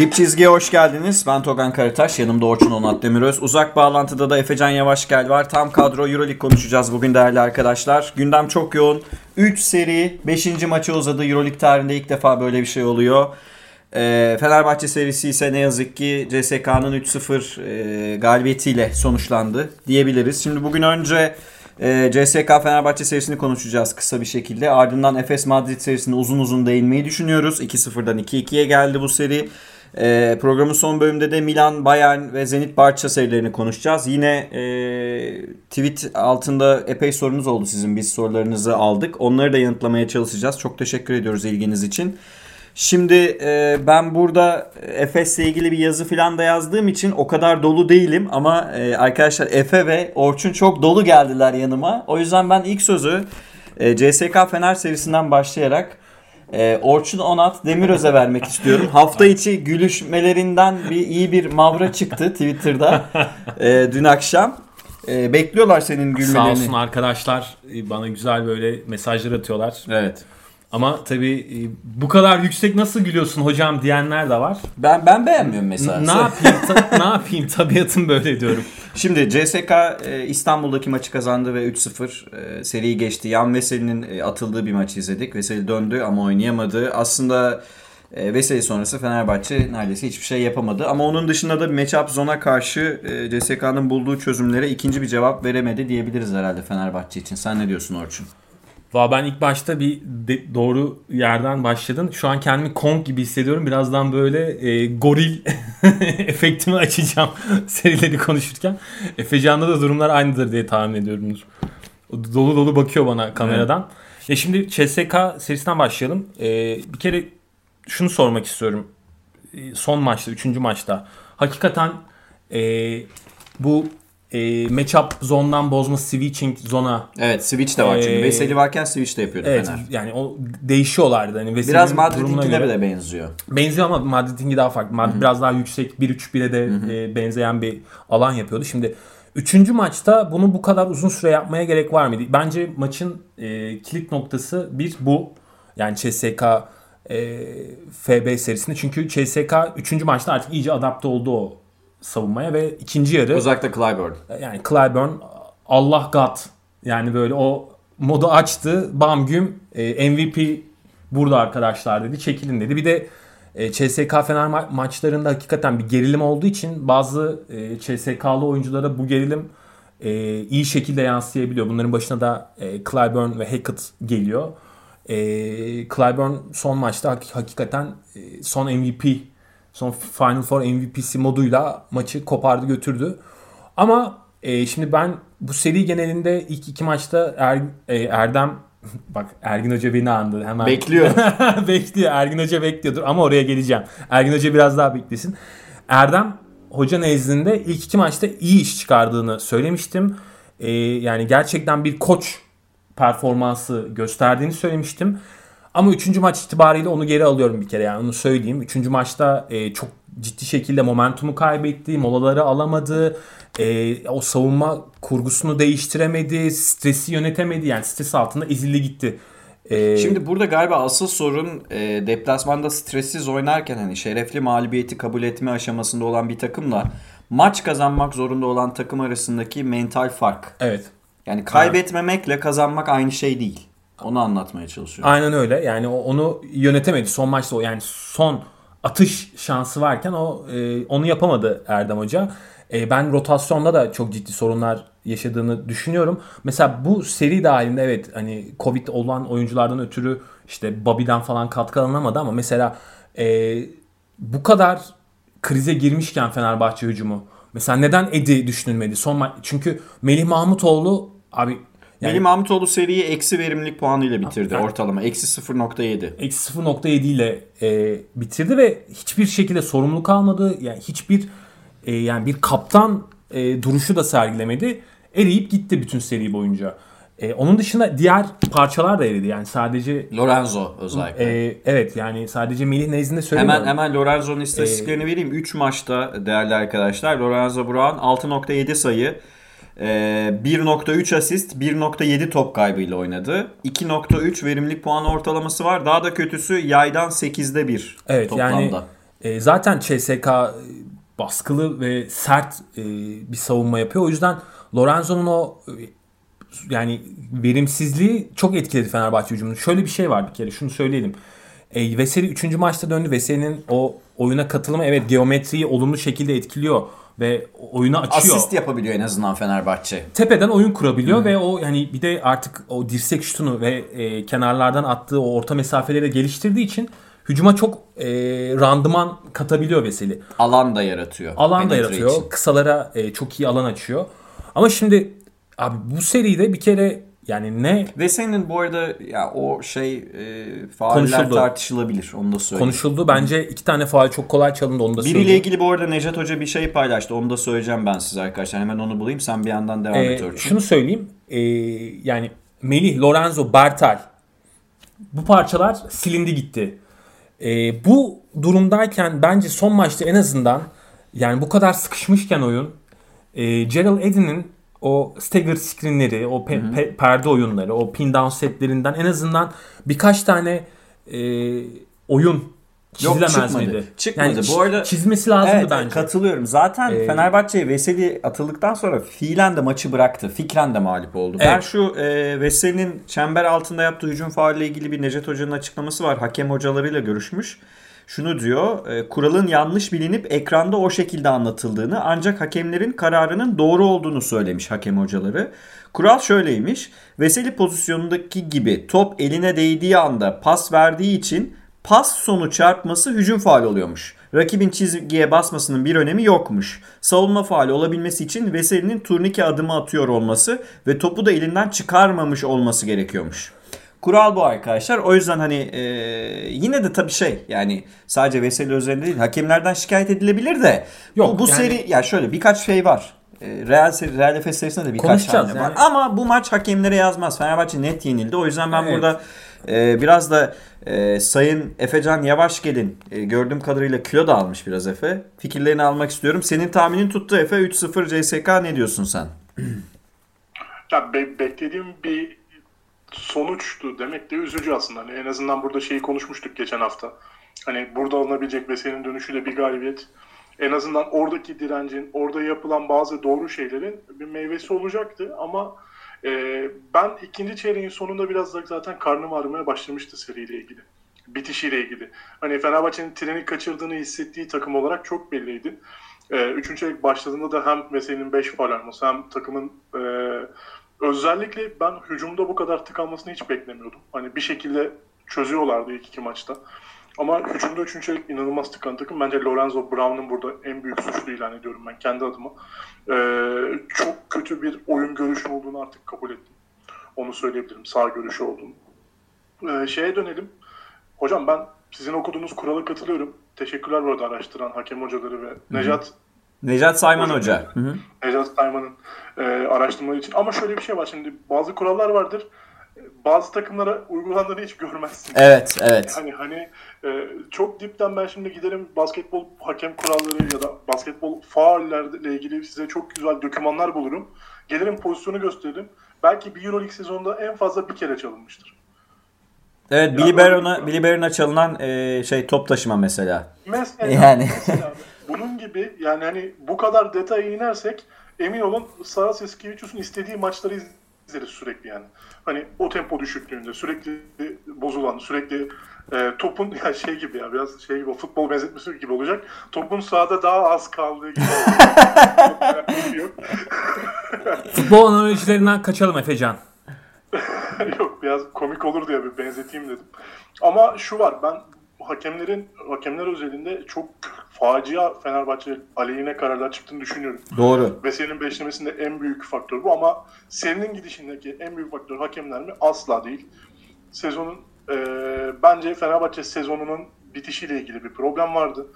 Dip çizgiye hoş geldiniz. Ben Togan Karataş, yanımda Orçun Onat Demiröz. Uzak bağlantıda da Efecan Yavaşgel var. Tam kadro Euroleague konuşacağız bugün değerli arkadaşlar. Gündem çok yoğun. 3 seri, 5. maçı uzadı. Euroleague tarihinde ilk defa böyle bir şey oluyor. Ee, Fenerbahçe serisi ise ne yazık ki CSK'nın 3-0 e, galibiyetiyle sonuçlandı diyebiliriz. Şimdi bugün önce e, CSK Fenerbahçe serisini konuşacağız kısa bir şekilde. Ardından Efes Madrid serisine uzun uzun değinmeyi düşünüyoruz. 2-0'dan 2-2'ye geldi bu seri. E, programın son bölümünde de Milan, Bayern ve Zenit Barça serilerini konuşacağız. Yine e, tweet altında epey sorunuz oldu sizin. Biz sorularınızı aldık. Onları da yanıtlamaya çalışacağız. Çok teşekkür ediyoruz ilginiz için. Şimdi e, ben burada Efes'le ilgili bir yazı falan da yazdığım için o kadar dolu değilim ama e, arkadaşlar Efe ve Orçun çok dolu geldiler yanıma. O yüzden ben ilk sözü e, CSK Fener serisinden başlayarak e, Orçun Onat Demiröz'e vermek istiyorum. Hafta içi gülüşmelerinden bir iyi bir mavra çıktı Twitter'da e, dün akşam. E, bekliyorlar senin gülmelerini. Sağ olsun arkadaşlar bana güzel böyle mesajlar atıyorlar. Evet. Ama tabii e, bu kadar yüksek nasıl gülüyorsun hocam diyenler de var. Ben ben beğenmiyorum mesela. Ne yapayım? ta- ne yapayım? Tabiatım böyle diyorum. Şimdi CSK e, İstanbul'daki maçı kazandı ve 3-0 e, seriyi geçti. Yan Veseli'nin e, atıldığı bir maçı izledik. Veseli döndü ama oynayamadı. Aslında e, Veseli sonrası Fenerbahçe neredeyse hiçbir şey yapamadı. Ama onun dışında da matchup zona karşı e, CSK'nın bulduğu çözümlere ikinci bir cevap veremedi diyebiliriz herhalde Fenerbahçe için. Sen ne diyorsun Orçun? Valla ben ilk başta bir de- doğru yerden başladın. Şu an kendimi Kong gibi hissediyorum. Birazdan böyle e, goril efektimi açacağım serileri konuşurken. Efecan'da da durumlar aynıdır diye tahmin ediyorumdur. O dolu dolu bakıyor bana kameradan. Ya şimdi CSK serisinden başlayalım. E, bir kere şunu sormak istiyorum. E, son maçta, üçüncü maçta. Hakikaten e, bu e, matchup zondan bozma switching zona Evet switch de var çünkü. Ee, Veseli varken switch de yapıyordu Evet Fener. yani o değişiyorlardı. Hani Veseli'nin Biraz Madrid'inkine de benziyor. Benziyor ama Madrid'inki daha farklı. Madrid biraz daha yüksek 1-3-1'e de e, benzeyen bir alan yapıyordu. Şimdi üçüncü maçta bunu bu kadar uzun süre yapmaya gerek var mıydı? Bence maçın e, kilit noktası bir bu. Yani CSK e, FB serisinde. Çünkü CSK üçüncü maçta artık iyice adapte oldu o savunmaya ve ikinci yarı Özellikle Clyburn. yani Clyburn Allah God yani böyle o modu açtı. Bam güm e, MVP burada arkadaşlar dedi. Çekilin dedi. Bir de e, CSK Fener ma- maçlarında hakikaten bir gerilim olduğu için bazı e, CSK'lı oyunculara bu gerilim e, iyi şekilde yansıyabiliyor. Bunların başına da e, Clyburn ve Hackett geliyor. E, Clyburn son maçta hak- hakikaten e, son MVP, son Final Four MVP'si moduyla maçı kopardı götürdü. Ama e, şimdi ben bu seri genelinde ilk iki maçta er, e, Erdem bak Ergin Hoca beni andı hemen. Bekliyor. Bekliyor. Ergin Hoca bekliyordur ama oraya geleceğim. Ergin Hoca biraz daha beklesin. Erdem Hoca nezdinde ilk iki maçta iyi iş çıkardığını söylemiştim. E, yani gerçekten bir koç performansı gösterdiğini söylemiştim. Ama üçüncü maç itibariyle onu geri alıyorum bir kere yani onu söyleyeyim. Üçüncü maçta e, çok ciddi şekilde momentumu kaybetti, molaları alamadı, e, o savunma kurgusunu değiştiremedi, stresi yönetemedi yani stres altında ezildi gitti. E, Şimdi burada galiba asıl sorun e, deplasmanda stressiz oynarken hani şerefli mağlubiyeti kabul etme aşamasında olan bir takımla maç kazanmak zorunda olan takım arasındaki mental fark. evet. Yani kaybetmemekle kazanmak aynı şey değil. Onu anlatmaya çalışıyorum. Aynen öyle. Yani onu yönetemedi. Son maçta o yani son atış şansı varken o e, onu yapamadı Erdem Hoca. E, ben rotasyonda da çok ciddi sorunlar yaşadığını düşünüyorum. Mesela bu seri dahilinde evet hani Covid olan oyunculardan ötürü işte Bobby'den falan katkı alınamadı ama mesela e, bu kadar krize girmişken Fenerbahçe hücumu mesela neden Edi düşünülmedi? Son ma- çünkü Melih Mahmutoğlu abi yani Melih Mahmutoğlu seriyi eksi verimlilik puanıyla bitirdi Ha. ortalama. Eksi 0.7. eksi 0.7 ile e, bitirdi ve hiçbir şekilde sorumluluk almadı. Yani hiçbir e, yani bir kaptan e, duruşu da sergilemedi. Eriyip gitti bütün seri boyunca. E, onun dışında diğer parçalar da eridi. Yani sadece Lorenzo özellikle. e, evet yani sadece Melih nezdinde söylemiyorum. Hemen hemen Lorenzo'nun istatistiklerini vereyim. 3 maçta değerli arkadaşlar Lorenzo Brown 6.7 sayı, e, 1.3 asist, 1.7 top kaybıyla oynadı. 2.3 verimlilik puan ortalaması var. Daha da kötüsü yaydan 8'de 1 Evet toplamda. yani E, zaten CSK baskılı ve sert e, bir savunma yapıyor. O yüzden Lorenzo'nun o e, yani verimsizliği çok etkiledi Fenerbahçe hücumunu. Şöyle bir şey var bir kere şunu söyleyelim. E, Veseli 3. maçta döndü. Veseli'nin o oyuna katılımı evet geometriyi olumlu şekilde etkiliyor ve oyunu açıyor. Asist yapabiliyor en azından Fenerbahçe. Tepeden oyun kurabiliyor hmm. ve o yani bir de artık o dirsek şutunu ve e, kenarlardan attığı o orta mesafeleri de geliştirdiği için hücuma çok e, randıman katabiliyor Veseli. Alan da yaratıyor. Alan da yaratıyor. Için. Kısalara e, çok iyi alan açıyor. Ama şimdi abi bu seride bir kere yani ne? Ve senin bu arada ya o şey e, Konuşuldu. tartışılabilir. Onu da söyleyeyim. Konuşuldu. Bence iki tane faal çok kolay çalındı. Onu da söyleyeyim. Biriyle ilgili bu arada Nejat Hoca bir şey paylaştı. Onu da söyleyeceğim ben size arkadaşlar. Hemen onu bulayım. Sen bir yandan devam ee, et Örçün. Şunu söyleyeyim. Ee, yani Melih, Lorenzo, Bertal bu parçalar silindi gitti. Ee, bu durumdayken bence son maçta en azından yani bu kadar sıkışmışken oyun e, Gerald Edin'in o stagger screenleri, o pe- pe- perde oyunları, o pin down setlerinden en azından birkaç tane e, oyun çizilemez Yok, çıkmadı. miydi? Çıkmadı. Yani Bu arada çizmesi lazımdı evet, bence. Katılıyorum. Zaten ee, Fenerbahçe Veseli atıldıktan sonra fiilen de maçı bıraktı. Fikren de mağlup oldu. Evet. Ben şu e, Veseli'nin çember altında yaptığı hücum faulle ilgili bir Necdet Hoca'nın açıklaması var. Hakem hocalarıyla görüşmüş şunu diyor. E, kuralın yanlış bilinip ekranda o şekilde anlatıldığını ancak hakemlerin kararının doğru olduğunu söylemiş hakem hocaları. Kural şöyleymiş. Veseli pozisyonundaki gibi top eline değdiği anda pas verdiği için pas sonu çarpması hücum faali oluyormuş. Rakibin çizgiye basmasının bir önemi yokmuş. Savunma faali olabilmesi için Veseli'nin turnike adımı atıyor olması ve topu da elinden çıkarmamış olması gerekiyormuş. Kural bu arkadaşlar. O yüzden hani e, yine de tabii şey yani sadece Veseli üzerinde değil hakemlerden şikayet edilebilir de Yok, bu, bu yani... seri ya şöyle birkaç şey var. E, Real, seri, Real Efes serisinde de birkaç tane yani. var. Ama bu maç hakemlere yazmaz. Fenerbahçe net yenildi. O yüzden ben evet. burada e, biraz da e, Sayın Efecan Yavaşgel'in e, gördüğüm kadarıyla kilo da almış biraz Efe. Fikirlerini almak istiyorum. Senin tahminin tuttu Efe. 3-0 CSK ne diyorsun sen? Ya be- beklediğim bir sonuçtu demek de üzücü aslında. Hani en azından burada şeyi konuşmuştuk geçen hafta. Hani burada alınabilecek ve senin dönüşüyle bir galibiyet en azından oradaki direncin, orada yapılan bazı doğru şeylerin bir meyvesi olacaktı ama e, ben ikinci çeyreğin sonunda biraz da zaten karnım ağrımaya başlamıştı seriyle ilgili. Bitişiyle ilgili. Hani Fenerbahçe'nin treni kaçırdığını hissettiği takım olarak çok belliydi. E, üçüncü çeyrek başladığında da hem Veseli'nin 5 faal alması hem takımın e, Özellikle ben hücumda bu kadar tıkanmasını hiç beklemiyordum. Hani bir şekilde çözüyorlardı ilk iki maçta. Ama hücumda üçüncü inanılmaz tıkan takım. Bence Lorenzo Brown'un burada en büyük suçlu ilan ediyorum ben kendi adıma. Ee, çok kötü bir oyun görüşü olduğunu artık kabul ettim. Onu söyleyebilirim. Sağ görüşü olduğunu. Ee, şeye dönelim. Hocam ben sizin okuduğunuz kurala katılıyorum. Teşekkürler bu arada araştıran hakem hocaları ve Hı-hı. Nejat Nejat Sayman Hoca. Hı Nejat Sayman'ın e, araştırmaları için. Ama şöyle bir şey var şimdi bazı kurallar vardır. Bazı takımlara uygulandığını hiç görmezsin. Evet, evet. Hani hani e, çok dipten ben şimdi giderim basketbol hakem kuralları ya da basketbol faullerle ilgili size çok güzel dokümanlar bulurum. Gelirim pozisyonu gösteririm. Belki bir Euroleague sezonunda en fazla bir kere çalınmıştır. Evet, Billy Baron'a çalınan e, şey top taşıma mesela. Mesela. Yani. Mesela bunun gibi yani hani bu kadar detaya inersek emin olun Saras Eskivicius'un istediği maçları izleriz sürekli yani. Hani o tempo düşüklüğünde sürekli bozulan, sürekli e, topun ya şey gibi ya biraz şey gibi futbol benzetmesi gibi olacak. Topun sahada daha az kaldığı gibi. futbol analojilerinden kaçalım Efecan. Yok biraz komik olur diye bir benzeteyim dedim. Ama şu var ben hakemlerin hakemler özelinde çok facia Fenerbahçe aleyhine kararlar çıktığını düşünüyorum. Doğru. Ve senin beşlemesinde en büyük faktör bu ama senin gidişindeki en büyük faktör hakemler mi? Asla değil. Sezonun e, bence Fenerbahçe sezonunun bitişiyle ilgili bir problem vardı.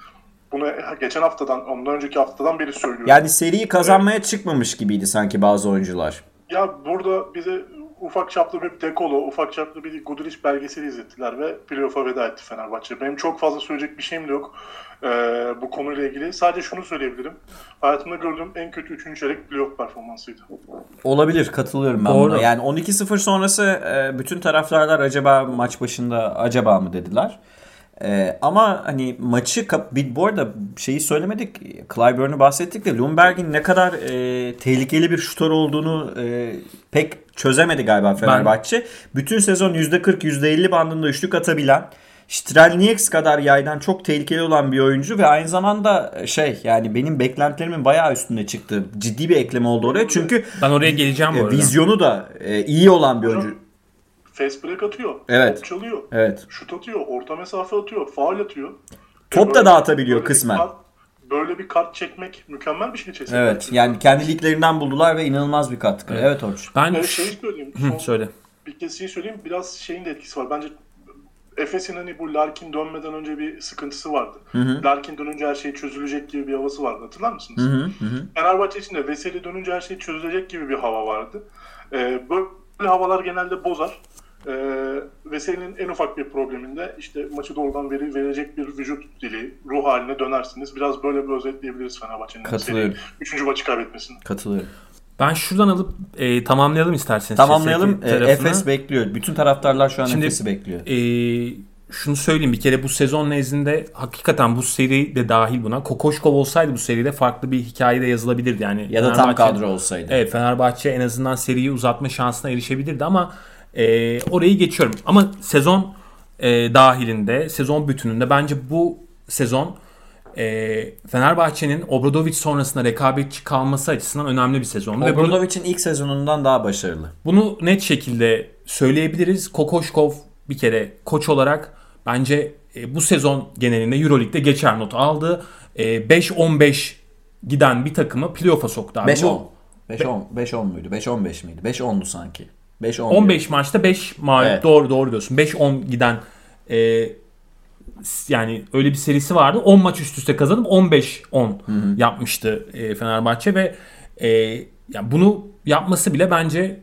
Bunu geçen haftadan, ondan önceki haftadan beri söylüyorum. Yani seriyi kazanmaya evet. çıkmamış gibiydi sanki bazı oyuncular. Ya burada bize ufak çaplı bir dekolo, ufak çaplı bir Guduric belgeseli izlettiler ve playoff'a veda etti Fenerbahçe. Benim çok fazla söyleyecek bir şeyim de yok e, bu konuyla ilgili. Sadece şunu söyleyebilirim. Hayatımda gördüğüm en kötü 3. çeyrek playoff performansıydı. Olabilir, katılıyorum ben Doğru. buna. Yani 12-0 sonrası e, bütün taraftarlar acaba maç başında acaba mı dediler. Ee, ama hani maçı bir bu arada şeyi söylemedik. Clyburn'u bahsettik de Lundberg'in ne kadar e, tehlikeli bir şutör olduğunu e, pek çözemedi galiba Fenerbahçe. Bütün sezon %40 %50 bandında üçlük atabilen Strelnieks kadar yaydan çok tehlikeli olan bir oyuncu ve aynı zamanda şey yani benim beklentilerimin bayağı üstünde çıktı. Ciddi bir ekleme oldu oraya. Çünkü Ben oraya geleceğim bu e, arada. vizyonu da e, iyi olan bir oyuncu. Fast break atıyor. Evet. Top çalıyor. Evet. Şut atıyor. Orta mesafe atıyor. Faul atıyor. Top da Böyle- dağıtabiliyor böyle bir kısmen. kart- böyle bir kart çekmek mükemmel bir şey CSKA Evet. için. Yani kendi liglerinden buldular ve inanılmaz bir katkı. Evet Orç. Ben Evet, şeyi söyleyeyim. Hı, Son söyle. bir kez şeyi söyleyeyim. Biraz şeyin de etkisi var. Bence Efes'in hani bu Larkin dönmeden önce bir sıkıntısı vardı. Larkin dönünce her şey çözülecek gibi bir havası vardı. Hatırlar mısınız? Hı hı hı. Fenerbahçe için de Veseli dönünce her şey çözülecek gibi bir hava vardı. Ee, böyle havalar genelde bozar. Ee, Veseli'nin en ufak bir probleminde işte maçı doğrudan veri, verecek bir vücut dili, ruh haline dönersiniz. Biraz böyle bir özetleyebiliriz Fenerbahçe'nin Katılıyorum. Üçüncü maçı kaybetmesini. Katılıyorum. Ben şuradan alıp e, tamamlayalım isterseniz. Tamamlayalım. E. Efes bekliyor. Bütün taraftarlar şu an Şimdi- Efes'i bekliyor. E, şunu söyleyeyim bir kere bu sezon nezdinde hakikaten bu seri de dahil buna. Kokoşkov olsaydı bu seride farklı bir hikaye de yazılabilirdi. Yani Ya da tam kadro olsaydı. Evet Fenerbahçe en azından seriyi uzatma şansına erişebilirdi ama e, orayı geçiyorum. Ama sezon e, dahilinde, sezon bütününde bence bu sezon e, Fenerbahçe'nin Obradovic sonrasında rekabetçi kalması açısından önemli bir sezon. Obradovic'in ilk sezonundan daha başarılı. bunu net şekilde söyleyebiliriz. Kokoşkov bir kere koç olarak bence e, bu sezon genelinde Euroleague'de geçer not aldı. E, 5-15 giden bir takımı playoff'a soktu. abi. 5-10. Bu- 5-10. 5-10 muydu? 5-15 miydi? 5-10'du sanki. 5-10. 15 maçta 5 mağlup. Evet. Doğru doğru diyorsun. 5-10 giden e, yani öyle bir serisi vardı. 10 maç üst üste kazanıp 15-10 yapmıştı e, Fenerbahçe ve e, yani bunu yapması bile bence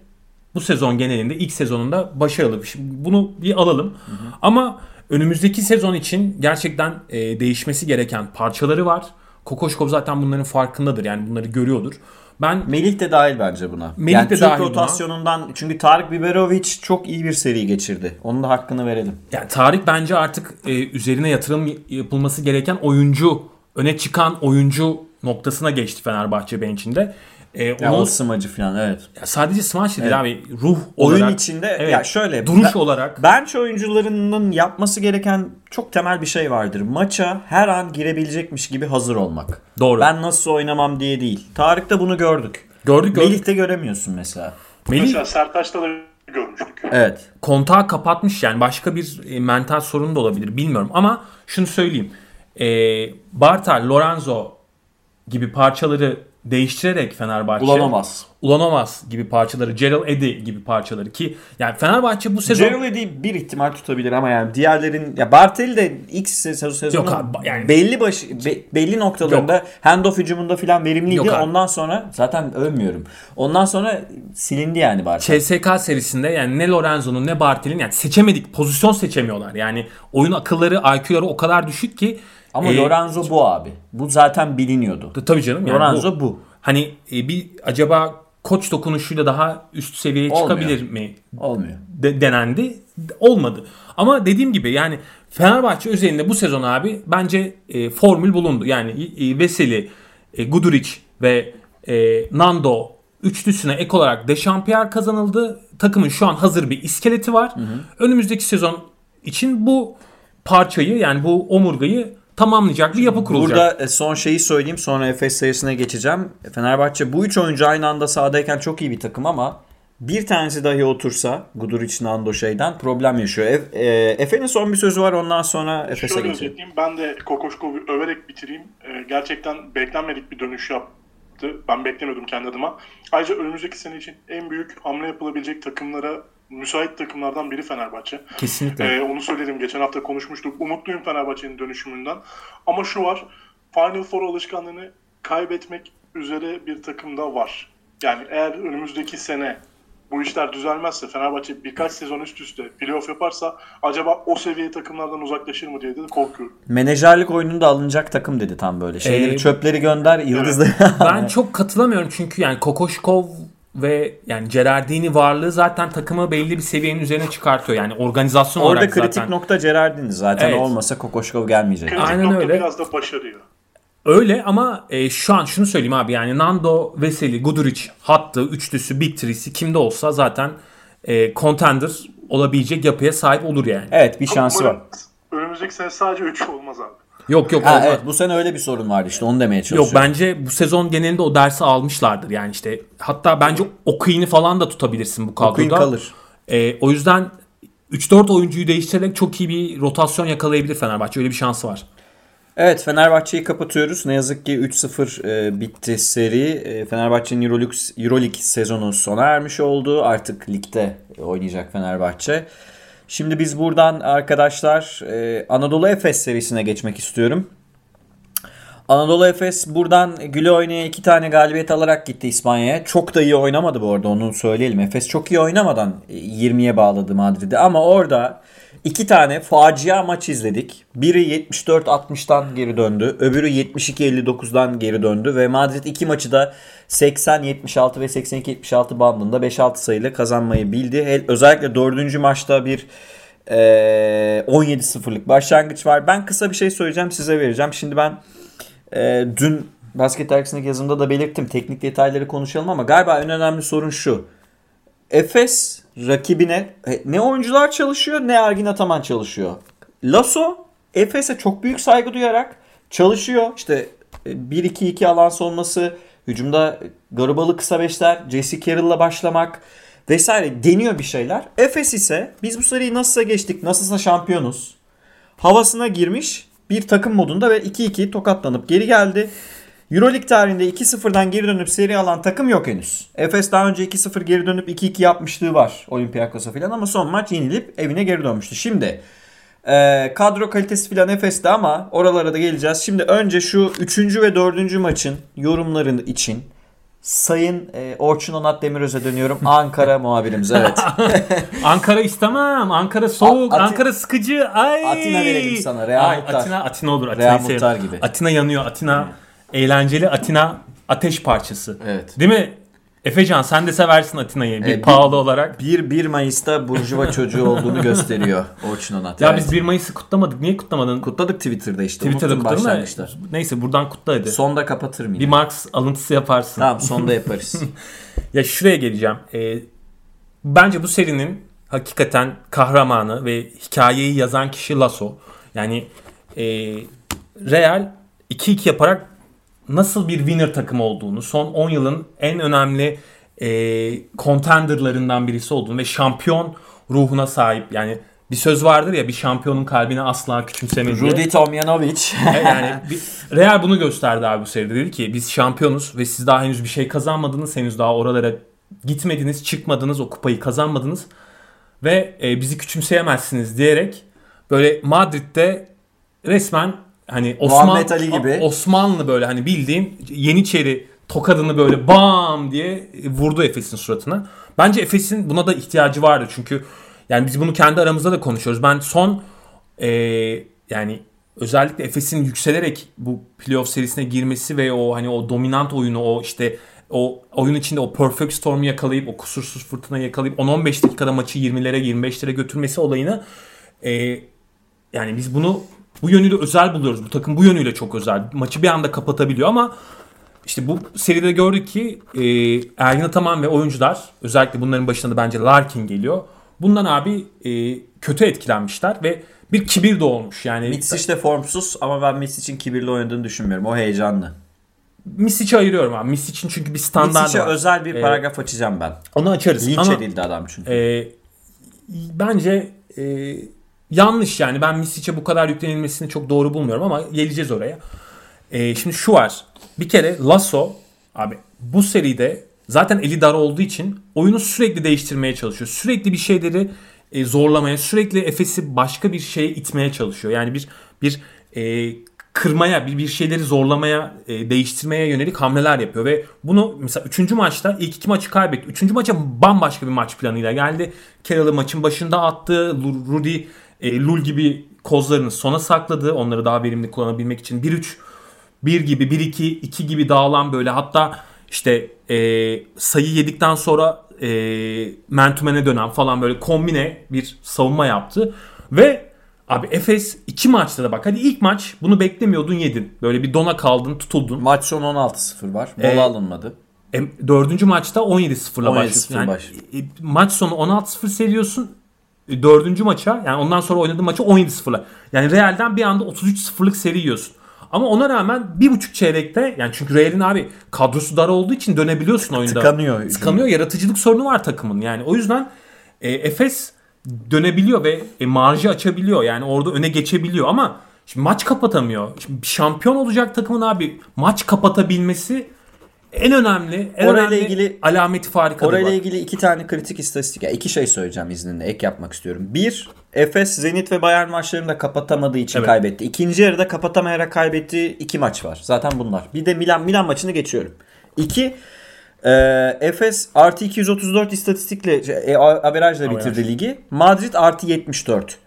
bu sezon genelinde ilk sezonunda başarılı. Şimdi bunu bir alalım. Ama önümüzdeki sezon için gerçekten e, değişmesi gereken parçaları var. Kokoşkov zaten bunların farkındadır. Yani bunları görüyordur. Ben Melih de dahil bence buna. Melih yani de Türk dahil buna. rotasyonundan çünkü Tarık Biberovic çok iyi bir seri geçirdi. Onun da hakkını verelim. Yani Tarık bence artık e, üzerine yatırım yapılması gereken oyuncu, öne çıkan oyuncu noktasına geçti Fenerbahçe bench'inde. E, Ya onu o smacı falan evet. ya sadece smaç değil Evet. abi ruh Oyun olarak, içinde evet, ya şöyle duruş ben- olarak bench oyuncularının yapması gereken çok temel bir şey vardır. Maça her an girebilecekmiş gibi hazır olmak. doğru. Ben nasıl oynamam diye değil. Tarık'ta bunu gördük. gördük gördük. Melih'te göremiyorsun mesela. Melih Mesela Sertaç'ta da görmüştük. Evet. kontağı kapatmış yani başka bir e, mental sorun da olabilir bilmiyorum ama şunu söyleyeyim. E, Bartal, Lorenzo gibi parçaları değiştirerek Fenerbahçe Bulanamaz. Ulanovas gibi parçaları, Gerald Eddy gibi parçaları ki yani Fenerbahçe bu sezon Gerald Eddy bir ihtimal tutabilir ama yani diğerlerin ya Bartel de ilk sezon sezonu Yok abi, yani- belli baş be- belli noktalarında handoff hücumunda falan verimliydi. Yok abi. Ondan sonra zaten övmüyorum. Ondan sonra silindi yani Bartel. CSK serisinde yani ne Lorenzo'nun ne Bartel'in yani seçemedik pozisyon seçemiyorlar. Yani oyun akılları, IQ'ları o kadar düşük ki ama e, Lorenzo bu abi. Bu zaten biliniyordu. tabii canım yani Lorenzo bu. bu. Hani e, bir acaba koç dokunuşuyla daha üst seviyeye Olmuyor. çıkabilir mi Olmuyor. de, denendi. Olmadı. Ama dediğim gibi yani Fenerbahçe özelinde bu sezon abi bence e, formül bulundu. Yani e, Veseli, e, Guduric ve e, Nando üçlüsüne ek olarak Dechampierre kazanıldı. Takımın şu an hazır bir iskeleti var. Önümüzdeki sezon için bu parçayı yani bu omurgayı tamamlayacak bir yapı kurulacak. Burada e, son şeyi söyleyeyim sonra Efes serisine geçeceğim. Fenerbahçe bu üç oyuncu aynı anda sahadayken çok iyi bir takım ama bir tanesi dahi otursa Guduric, Nando şeyden problem yaşıyor. Ef- e, Efe'nin son bir sözü var ondan sonra Efes'e Şöyle geçelim. özetleyeyim. Ben de Kokoşkov'u överek bitireyim. Ee, gerçekten beklenmedik bir dönüş yaptı. Ben beklemiyordum kendi adıma. Ayrıca önümüzdeki sene için en büyük hamle yapılabilecek takımlara müsait takımlardan biri Fenerbahçe. Kesinlikle. Ee, onu söyledim. Geçen hafta konuşmuştuk. Umutluyum Fenerbahçe'nin dönüşümünden. Ama şu var. Final Four alışkanlığını kaybetmek üzere bir takımda var. Yani eğer önümüzdeki sene bu işler düzelmezse Fenerbahçe birkaç sezon üst üste playoff yaparsa acaba o seviye takımlardan uzaklaşır mı diye de korkuyorum. Menajerlik oyununda alınacak takım dedi tam böyle. Şeyleri Ee, çöpleri gönder yıldızları. Ben çok katılamıyorum çünkü yani Kokoşkov ve yani Gerardini varlığı zaten takımı belli bir seviyenin üzerine çıkartıyor. Yani organizasyon Orada olarak kritik zaten. nokta Gerardini zaten Evet. olmasa Kokoşkov gelmeyecek. Kritik Aynen nokta öyle. biraz da başarıyor. Öyle ama e, şu an şunu söyleyeyim abi yani Nando, Veseli, Guduric hattı, üçlüsü, Big Three'si kimde olsa zaten e, contender olabilecek yapıya sahip olur yani. Evet bir şansı var. Önümüzdeki sene sadece 3 olmaz abi. Yok yok Ha, olmaz. evet bu sene öyle bir sorun vardı işte onu demeye Yok çalışıyorum. bence bu sezon genelinde o dersi almışlardır yani işte. Hatta bence Okuyun'u falan da tutabilirsin bu kadroda. Okuyun kalır. E, o yüzden 3-4 oyuncuyu değiştirerek çok iyi bir rotasyon yakalayabilir Fenerbahçe. Öyle bir şansı var. Evet Fenerbahçe'yi kapatıyoruz. Ne yazık ki 3-0 e, bitti seri. E, Fenerbahçe'nin Euroleague, Euroleague sezonu sona ermiş oldu. Artık ligde oynayacak Fenerbahçe. Şimdi biz buradan arkadaşlar e, Anadolu Efes serisine geçmek istiyorum. Anadolu Efes buradan güle oynaya iki tane galibiyet alarak gitti İspanya'ya. Çok da iyi oynamadı bu arada onu söyleyelim. Efes çok iyi oynamadan e, 20'ye bağladı Madrid'i. Ama orada iki tane facia maç izledik. Biri 74-60'dan geri döndü. Öbürü 72-59'dan geri döndü. Ve Madrid iki maçı da 80-76 ve 82-76 bandında 5-6 sayıyla kazanmayı bildi. Özellikle dördüncü maçta bir e, 17-0'lık başlangıç var. Ben kısa bir şey söyleyeceğim size vereceğim. Şimdi ben e, dün basket dergisindeki yazımda da belirttim. Teknik detayları konuşalım ama galiba en önemli sorun şu. Efes rakibine e, ne oyuncular çalışıyor ne Ergin Ataman çalışıyor. Lasso Efes'e çok büyük saygı duyarak çalışıyor. İşte e, 1-2-2 alan sonması, hücumda Garubalı kısa beşler, Jesse Carroll'la başlamak vesaire deniyor bir şeyler. Efes ise biz bu seriyi nasılsa geçtik, nasılsa şampiyonuz havasına girmiş bir takım modunda ve 2-2 tokatlanıp geri geldi. Euroleague tarihinde 2-0'dan geri dönüp seri alan takım yok henüz. Efes daha önce 2-0 geri dönüp 2-2 yapmışlığı var Olympiakos'a falan ama son maç yenilip evine geri dönmüştü. Şimdi e, kadro kalitesi falan Efes'te ama oralara da geleceğiz. Şimdi önce şu 3. ve 4. maçın yorumların için Sayın e, Orçun Onat Demiröz'e dönüyorum. Ankara muhabirimiz evet. Ankara istemem. Ankara soğuk. A- Ati- Ankara sıkıcı. Ay. Atina verelim sana, Real Ay, Muhtar. Atina, Atina olur. Atina'yı Real. Muhtar gibi. Atina yanıyor. Atina eğlenceli. Atina ateş parçası. Evet. Değil mi? Efecan sen de seversin Atina'yı. Bir bir- pahalı olarak. 1 1 Mayıs'ta Burjuva çocuğu olduğunu gösteriyor Orçun Onat. Ya biz 1 Mayıs'ı kutlamadık. Niye kutlamadın? kutladık Twitter'da işte. Twitter'da başlangıçta. Neyse buradan kutla hadi. Sonda kapatırım yine. Bir Marx alıntısı yaparsın. Tamam sonda yaparız. Ya şuraya geleceğim. Ee, bence bu serinin hakikaten kahramanı ve hikayeyi yazan kişi Lasso. Yani e, Real 2-2 yaparak nasıl bir winner takım olduğunu, son 10 yılın en önemli e, contenderlarından birisi olduğunu ve şampiyon ruhuna sahip. Yani bir söz vardır ya bir şampiyonun kalbini asla küçümseme diye. Rudy Tomjanovic. E, yani bir- Real bunu gösterdi abi bu seride. Dedi ki biz şampiyonuz ve siz daha henüz bir şey kazanmadınız. Henüz daha oralara gitmediniz, çıkmadınız, o kupayı kazanmadınız. Ve e, bizi küçümseyemezsiniz diyerek böyle Madrid'de resmen hani Osman, Muhammed Ali gibi. Osmanlı böyle hani bildiğin Yeniçeri tokadını böyle bam diye vurdu Efes'in suratına. Bence Efes'in buna da ihtiyacı vardı çünkü yani biz bunu kendi aramızda da konuşuyoruz. Ben son e, yani özellikle Efes'in yükselerek bu playoff serisine girmesi ve o hani o dominant oyunu o işte o oyun içinde o perfect storm'u yakalayıp o kusursuz fırtınayı yakalayıp 10-15 dakikada maçı 20'lere 25'lere götürmesi olayını e, yani biz bunu bu yönüyle özel buluyoruz. Bu takım bu yönüyle çok özel. Maçı bir anda kapatabiliyor ama işte bu seride gördük ki e, Ergin Ataman ve oyuncular özellikle bunların başında da bence Larkin geliyor. Bundan abi e, kötü etkilenmişler ve bir kibir de olmuş. Yani Mitsic de formsuz ama ben Mitsic'in kibirli oynadığını düşünmüyorum. O heyecanlı. Misic'i ayırıyorum abi. Misic'in çünkü bir standartı var. özel bir Ee, paragraf açacağım ben. Onu açarız. Linç ama edildi adam çünkü. e, bence e, yanlış yani. Ben Misic'e bu kadar yüklenilmesini çok doğru bulmuyorum ama geleceğiz oraya. E, şimdi şu var. Bir kere Lasso abi bu seride zaten eli dar olduğu için oyunu sürekli değiştirmeye çalışıyor. Sürekli bir şeyleri e, zorlamaya, sürekli Efes'i başka bir şeye itmeye çalışıyor. Yani bir bir e, kırmaya, bir, bir şeyleri zorlamaya, e, değiştirmeye yönelik hamleler yapıyor ve bunu mesela 3. maçta ilk iki maçı kaybetti. 3. maça bambaşka bir maç planıyla geldi. Carroll'ı maçın başında attı. Rudy, e, Lul gibi kozlarını sona sakladı. Onları daha verimli kullanabilmek için 1-3 1 gibi 1-2 2 gibi dağılan böyle hatta işte e, sayı yedikten sonra e, mentumene dönen falan böyle kombine bir savunma yaptı. Ve abi Efes iki maçta da bak hadi ilk maç bunu beklemiyordun yedin. Böyle bir dona kaldın tutuldun. Maç sonu 16-0 var. Mola Ee, alınmadı. E, dördüncü maçta 17-0'la 17-0 başlıyorsun. Yani, başlıyor. e, maç sonu 16-0 seriyorsun. E, dördüncü maça yani ondan sonra oynadığın maçı 17-0'la. Yani Real'den bir anda 33-0'lık seri yiyorsun. Ama ona rağmen bir buçuk çeyrekte yani çünkü Real'in abi kadrosu dar olduğu için dönebiliyorsun oyunda. Tıkanıyor. Tıkanıyor. Yaratıcılık sorunu var takımın. Yani o yüzden e, Efes dönebiliyor ve e, marjı açabiliyor. Yani orada öne geçebiliyor ama şimdi maç kapatamıyor. Şimdi şampiyon olacak takımın abi maç kapatabilmesi en önemli, en Orayla önemli ilgili- alameti farikadır. Orayla bak. ilgili iki tane kritik istatistik. Yani iki şey söyleyeceğim izninle. Ek yapmak istiyorum. Bir, Efes, Zenit ve Bayern maçlarını da kapatamadığı için Evet. kaybetti. İkinci yarıda kapatamayarak kaybettiği iki maç var. Zaten bunlar. Bir de Milan Milan maçını geçiyorum. İki, e, Efes artı 234 istatistikle, e, averajla bitirdi ligi. Madrid artı 74.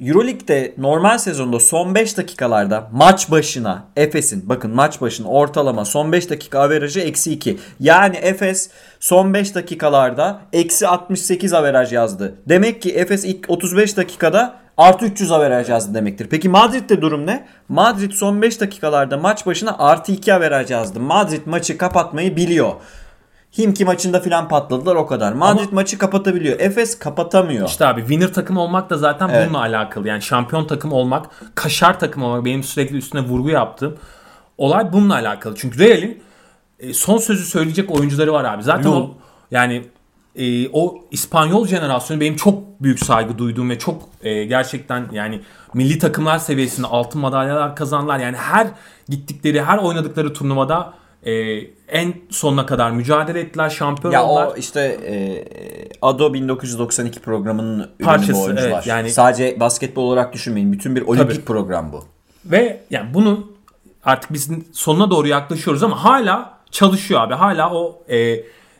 Euroleague'de normal sezonda son 5 dakikalarda maç başına Efes'in bakın maç başına ortalama son 5 dakika averajı eksi 2. Yani Efes son 5 dakikalarda eksi 68 averaj yazdı. Demek ki Efes ilk 35 dakikada artı 300 averaj yazdı demektir. Peki Madrid'de durum ne? Madrid son 5 dakikalarda maç başına artı 2 averaj yazdı. Madrid maçı kapatmayı biliyor. Himki maçında filan patladılar o kadar. Madrid maçı kapatabiliyor. Efes kapatamıyor. İşte abi winner takım olmak da zaten Evet. bununla alakalı. Yani şampiyon takım olmak, kaşar takım olmak benim sürekli üstüne vurgu yaptığım olay bununla alakalı. Çünkü Real'in e, son sözü söyleyecek oyuncuları var abi. Zaten Yok. o yani e, o İspanyol jenerasyonu benim çok büyük saygı duyduğum ve çok e, gerçekten yani milli takımlar seviyesinde altın madalyalar kazanlar. Yani her gittikleri, her oynadıkları turnuvada e, en sonuna kadar mücadele ettiler, şampiyon Ya oldular. o işte e, Ado 1992 programının Parçası, bu oyuncular. evet, yani- Sadece basketbol olarak düşünmeyin. Bütün bir olimpik Tabii. program bu. Ve yani bunun artık biz sonuna doğru yaklaşıyoruz ama hala çalışıyor abi. Hala o e,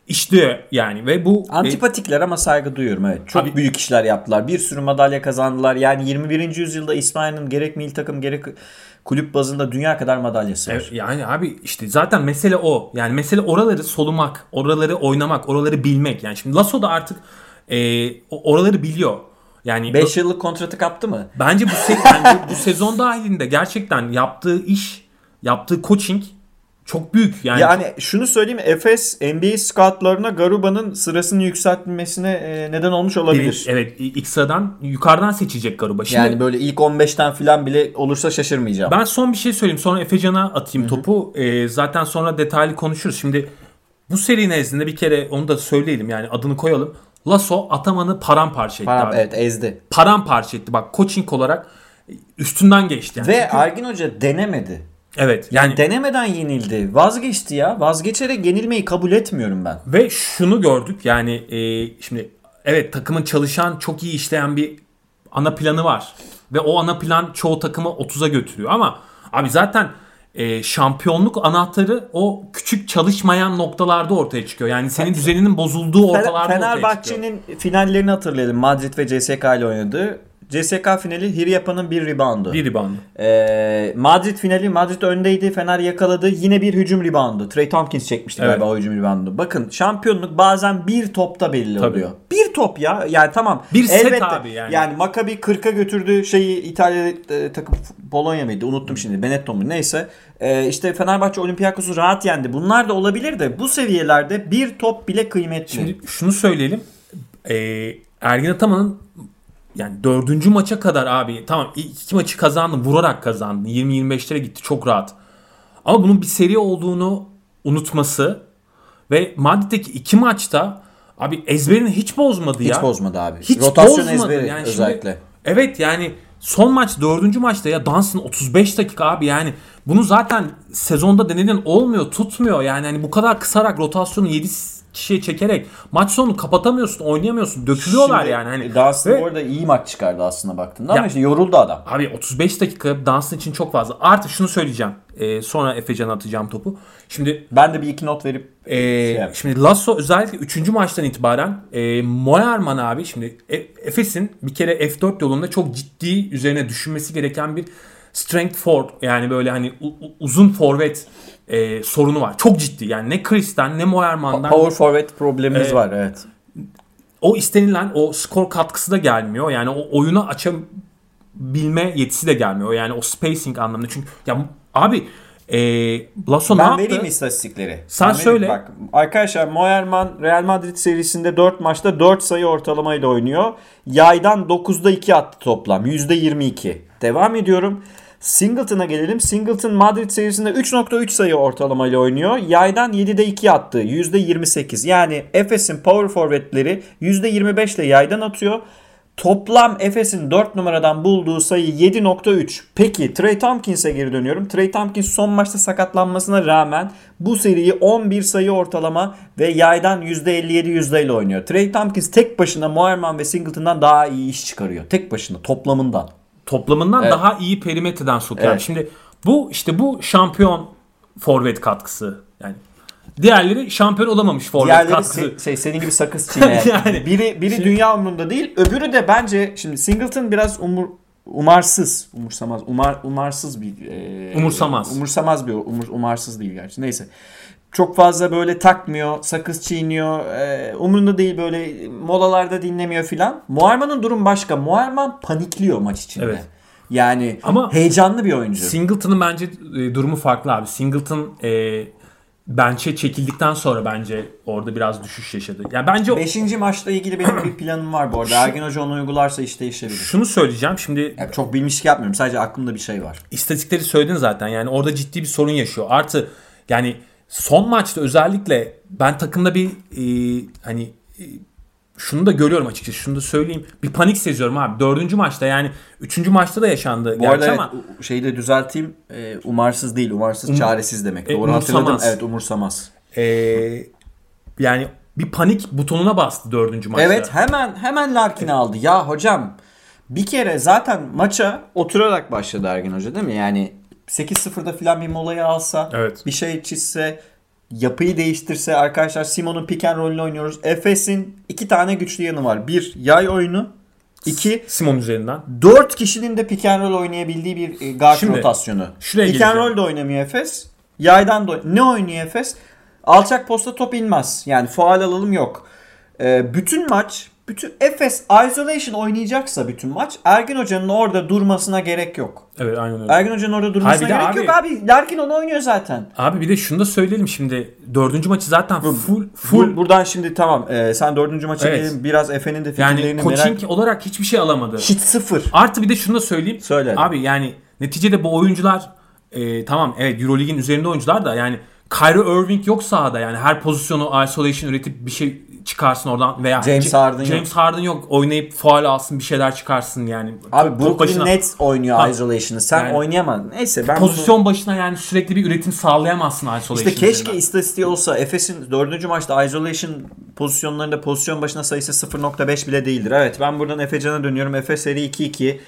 işliyor yani ve bu e, Antipatikler ama saygı duyuyorum evet. Çok Abi- büyük işler yaptılar. Bir sürü madalya kazandılar. Yani 21. yüzyılda İsmail'in gerek milli takım gerek kulüp bazında dünya kadar madalyası var. Evet, yani abi işte zaten mesele o. Yani mesele oraları solumak, oraları oynamak, oraları bilmek. Yani şimdi Lasso da artık e, oraları biliyor. Yani 5 yıllık kontratı kaptı mı? bence bu se- bence bu sezon dahilinde gerçekten yaptığı iş, yaptığı coaching çok büyük. Yani, Yani şunu söyleyeyim Efes NBA scoutlarına Garuba'nın sırasını yükseltmesine e, neden olmuş olabilir. evet ilk sıradan yukarıdan seçecek Garuba. Şimdi Yani böyle ilk 15'ten falan bile olursa şaşırmayacağım. Ben son bir şey söyleyeyim. Sonra Efecan'a atayım topu. Ee, zaten sonra detaylı konuşuruz. Şimdi bu seri nezdinde bir kere onu da söyleyelim. Yani adını koyalım. Lasso Ataman'ı paramparça etti Param- abi. evet ezdi. Paramparça etti. Bak coaching olarak üstünden geçti. Yani. Ve Çünkü- Ergin Hoca denemedi. Evet yani Denemeden yenildi. Vazgeçti ya. Vazgeçerek yenilmeyi kabul etmiyorum ben. Ve şunu gördük yani e, şimdi evet takımın çalışan çok iyi işleyen bir ana planı var. Ve o ana plan çoğu takımı 30'a götürüyor ama abi zaten e, şampiyonluk anahtarı o küçük çalışmayan noktalarda ortaya çıkıyor. Yani senin düzeninin bozulduğu ortalarda ortaya çıkıyor. Fenerbahçe'nin finallerini hatırlayalım. Madrid ve CSK ile oynadı. CSK finali Hiryapa'nın bir reboundu. Bir rebound. Ee, Madrid finali Madrid öndeydi. Fener yakaladı. Yine bir hücum reboundu. Trey Tompkins çekmişti Evet. galiba o hücum reboundu. Bakın şampiyonluk bazen bir topta belli Tabii. oluyor. Bir top ya. Yani tamam. Bir set Elbette. abi yani. Yani Maccabi 40'a götürdü şeyi İtalya e, takım Polonya mıydı? Unuttum şimdi. Benetton mu? Neyse. Ee, işte Fenerbahçe Olympiakos'u rahat yendi. Bunlar da olabilir de bu seviyelerde bir top bile kıymetli. Şimdi şunu söyleyelim. E, Ergin Ataman'ın yani dördüncü maça kadar abi tamam iki maçı kazandı vurarak kazandı. 20-25'lere gitti çok rahat. Ama bunun bir seri olduğunu unutması ve Madrid'deki iki maçta abi ezberini hiç bozmadı ya. Hiç bozmadı abi. Hiç Rotasyon bozmadı. ezberi Yani şimdi- özellikle. evet yani son maç dördüncü maçta ya Dansın 35 dakika abi yani bunu zaten sezonda denedin olmuyor tutmuyor yani hani bu kadar kısarak rotasyonu 7 kişiye çekerek maç sonunu kapatamıyorsun oynayamıyorsun dökülüyorlar Şimdi yani hani Dunstan Ve- bu arada iyi maç çıkardı aslında baktığında Ya- ama işte yoruldu adam. Abi 35 dakika dansın için çok fazla. Artı şunu söyleyeceğim. Ee, sonra Efecan'a atacağım topu. Şimdi Ben de bir iki not verip e, yap. şimdi Lasso özellikle 3. maçtan itibaren e, Moerman abi şimdi E- Efes'in bir kere F4 yolunda çok ciddi üzerine düşünmesi gereken bir strength for yani böyle hani uzun forvet e, sorunu var. Çok ciddi. Yani ne Chris'ten ne Moerman'dan Power forward problemimiz Evet. var evet. o istenilen o skor katkısı da gelmiyor. Yani o oyunu açabilme yetisi de gelmiyor. Yani o spacing anlamında. Çünkü ya abi e, Lasso ne Ben yaptı? vereyim istatistikleri. Sen Ben vereyim. söyle. Bak, arkadaşlar Moerman Real Madrid serisinde 4 maçta 4 sayı ortalamayla oynuyor. Yaydan 9'da 2 attı toplam. %22. Devam ediyorum. Singleton'a gelelim. Singleton Madrid serisinde 3.3 sayı ortalamayla oynuyor. Yaydan 7'de 2 attı. %28. Yani Efes'in power forwardleri %25 ile yaydan atıyor. Toplam Efes'in 4 numaradan bulduğu sayı 7.3. Peki Trey Tompkins'e geri dönüyorum. Trey Tompkins son maçta sakatlanmasına rağmen bu seriyi 11 sayı ortalama ve yaydan %57 yüzdeyle oynuyor. Trey Tompkins tek başına Moerman ve Singleton'dan daha iyi iş çıkarıyor. Tek başına toplamından. Toplamından Evet. daha iyi perimetreden sokuyor. Evet. Şimdi bu işte bu şampiyon forvet katkısı. Yani diğerleri şampiyon olamamış forvet Diğerleri katkısı. se- şey, senin gibi sakız çiğneyen. Yani. biri biri dünya umrunda değil. Öbürü de bence şimdi Singleton biraz umur umarsız, umursamaz, umar umarsız bir e, Umursamaz. Umursamaz bir umur, umarsız değil gerçi. Neyse. Çok fazla böyle takmıyor, sakız çiğniyor, e, umurunda değil böyle molalarda dinlemiyor filan. Muarman'ın durum başka. Muarman panikliyor maç içinde. Evet. Yani Ama- heyecanlı bir oyuncu. Singleton'ın bence e, durumu farklı abi. Singleton e, bench'e çekildikten sonra bence orada biraz düşüş yaşadı. Ya bence Beşinci maçla ilgili benim bir planım var bu arada. Ergin Hoca onu uygularsa iş değişebilir. şunu söyleyeceğim. Şimdi Ya çok bilmişlik yapmıyorum. Sadece aklımda bir şey var. istatistikleri söyledin zaten. Yani orada ciddi bir sorun yaşıyor. Artı yani son maçta özellikle ben takımda bir e, hani e, şunu da görüyorum açıkçası. Şunu da söyleyeyim. Bir panik seziyorum abi. Dördüncü maçta yani üçüncü maçta da yaşandı. Bu arada ama evet, şeyi de düzelteyim. Ee, umarsız değil. Umarsız çaresiz demek. E, Doğru hatırladım. umursamaz. Evet umursamaz. e, yani bir panik butonuna bastı dördüncü maçta. Evet hemen hemen Larkin'i aldı. Ya hocam bir kere zaten maça oturarak başladı Ergin Hoca değil mi? Yani 8-0'da filan bir molayı alsa Evet. bir şey çizse yapıyı değiştirse arkadaşlar Simon'un pick and roll'ünü oynuyoruz. Efes'in iki tane güçlü yanı var. Bir yay oyunu. iki Simon üzerinden. 4 kişinin de pick and roll oynayabildiği bir e, guard Şimdi, rotasyonu. şuraya Pick and roll de oynamıyor Efes. Yaydan da ne oynuyor Efes? Alçak posta top inmez. Yani faal alalım yok. Ee, bütün maç bütün Efes isolation oynayacaksa bütün maç Ergin Hoca'nın orada durmasına gerek yok. Evet aynen öyle. Ergin Hoca'nın orada durmasına gerek abi- yok abi. Larkin onu oynuyor zaten. Abi bir de şunu da söyleyelim şimdi. Dördüncü maçı zaten full Full. buradan şimdi tamam. Ee, sen dördüncü maça Evet. gelin. Biraz Efe'nin de fikirlerini yani merak coaching olarak hiçbir şey alamadı. Hiç sıfır. Artı bir de şunu da söyleyeyim. Söyle. Abi yani neticede bu oyuncular e, tamam evet Euroleague'in üzerinde oyuncular da yani Kyrie Irving yok sahada yani her pozisyonu isolation üretip bir şey çıkarsın oradan veya James Harden James yok. Harden yok oynayıp faal alsın bir şeyler çıkarsın yani. Abi Brooklyn başına- Nets oynuyor Ha. isolation'ı. Sen Yani- oynayamazsın. Neyse ben bunu- pozisyon başına yani sürekli bir üretim sağlayamazsın isolation. İşte keşke üzerinden. istatistiği olsa. Efes'in dördüncü maçta isolation pozisyonlarında pozisyon başına sayısı 0.5 bile değildir. Evet ben buradan Efecan'a dönüyorum. Efes seri 2-2.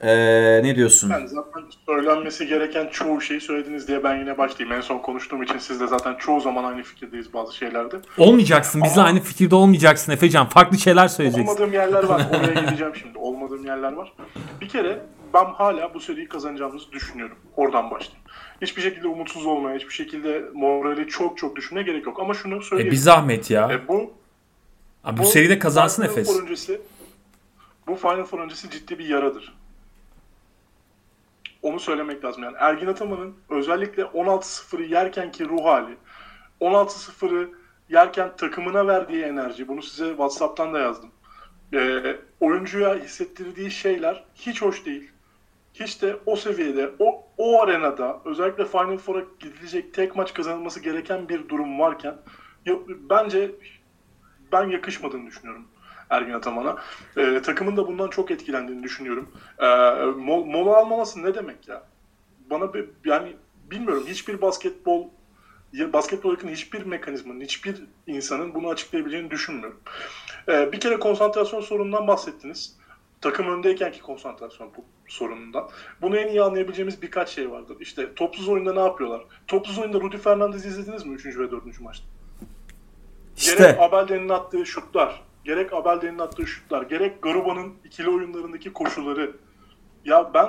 Ee, ne diyorsun? Ben zaten söylenmesi gereken çoğu şeyi söylediniz diye ben yine başlayayım. En son konuştuğum için siz de zaten çoğu zaman aynı fikirdeyiz bazı şeylerde. Olmayacaksın. Bizle aynı fikirde olmayacaksın Efecan. Farklı şeyler söyleyeceksin. Olmadığım yerler var. Oraya gideceğim şimdi. Olmadığım yerler var. Bir kere ben hala bu seriyi kazanacağımızı düşünüyorum. Oradan başlayayım. Hiçbir şekilde umutsuz olmaya, hiçbir şekilde morali çok çok düşünmeye gerek yok. Ama şunu E söyleyeyim. bir zahmet ya. E, bu Abi bu seride kazansın Final Efes. Four öncesi, bu Final Four öncesi ciddi bir yaradır. Onu söylemek lazım. Yani Ergin Ataman'ın özellikle 16-0'ı yerkenki ruh hali, 16-0'ı yerken takımına verdiği enerji, bunu size WhatsApp'tan da yazdım. Ee, oyuncuya hissettirdiği şeyler hiç hoş değil. Hiç de o seviyede, o, o arenada özellikle Final Four'a gidilecek tek maç kazanılması gereken bir durum varken bence ben yakışmadığını düşünüyorum Ergin Ataman'a. Ee, takımın da bundan çok etkilendiğini düşünüyorum. Ee, mo- mola almaması ne demek ya? Bana bir, yani bilmiyorum hiçbir basketbol basketbol yakın hiçbir mekanizmanın, hiçbir insanın bunu açıklayabileceğini düşünmüyorum. Ee, bir kere konsantrasyon sorunundan bahsettiniz. Takım öndeykenki konsantrasyon bu sorunundan. Bunu en iyi anlayabileceğimiz birkaç şey vardır. İşte topsuz oyunda ne yapıyorlar? Topsuz oyunda Rudy Fernandez'i izlediniz mi 3. ve 4. maçta? Gerek İşte Abelden'in attığı şutlar, gerek Abelden'in attığı şutlar, gerek Garuba'nın ikili oyunlarındaki koşuları. Ya ben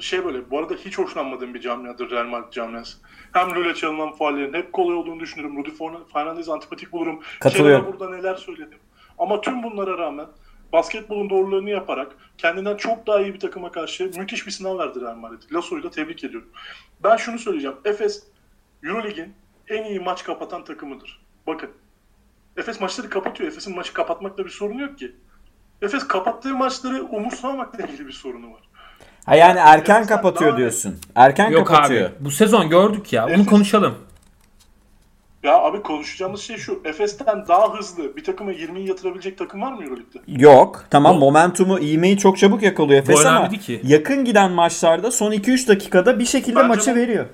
şey böyle bu arada hiç hoşlanmadığım bir camiadır Real Madrid camiası. Hem Lule çalınan faallerin hep kolay olduğunu düşünürüm. Rudy Fernandez'i antipatik bulurum. Katılıyorum. Kerem'e burada neler söyledim. Ama tüm bunlara rağmen basketbolun doğrularını yaparak kendinden çok daha iyi bir takıma karşı müthiş bir sınav verdi Real Madrid. Lasso'yu da tebrik ediyorum. Ben şunu söyleyeceğim. Efes Eurolig'in en iyi maç kapatan takımıdır. Bakın. Efes maçları kapatıyor. Efes'in maçı kapatmakta bir sorunu yok ki. Efes kapattığı maçları umursamamakla ilgili bir sorunu var. Ha yani erken Efes'ten kapatıyor daha- diyorsun. Erken Yok kapatıyor. abi. Bu sezon gördük ya. Onu Efes- konuşalım. Ya abi konuşacağımız şey şu. Efes'ten daha hızlı bir takıma 20'yi yatırabilecek takım var mı Euroleague'de? Yok. Tamam Bu- momentumu ivmeyi çok çabuk yakalıyor Efes ama ki. yakın giden maçlarda son 2-3 dakikada bir şekilde Bence maçı bu- veriyor.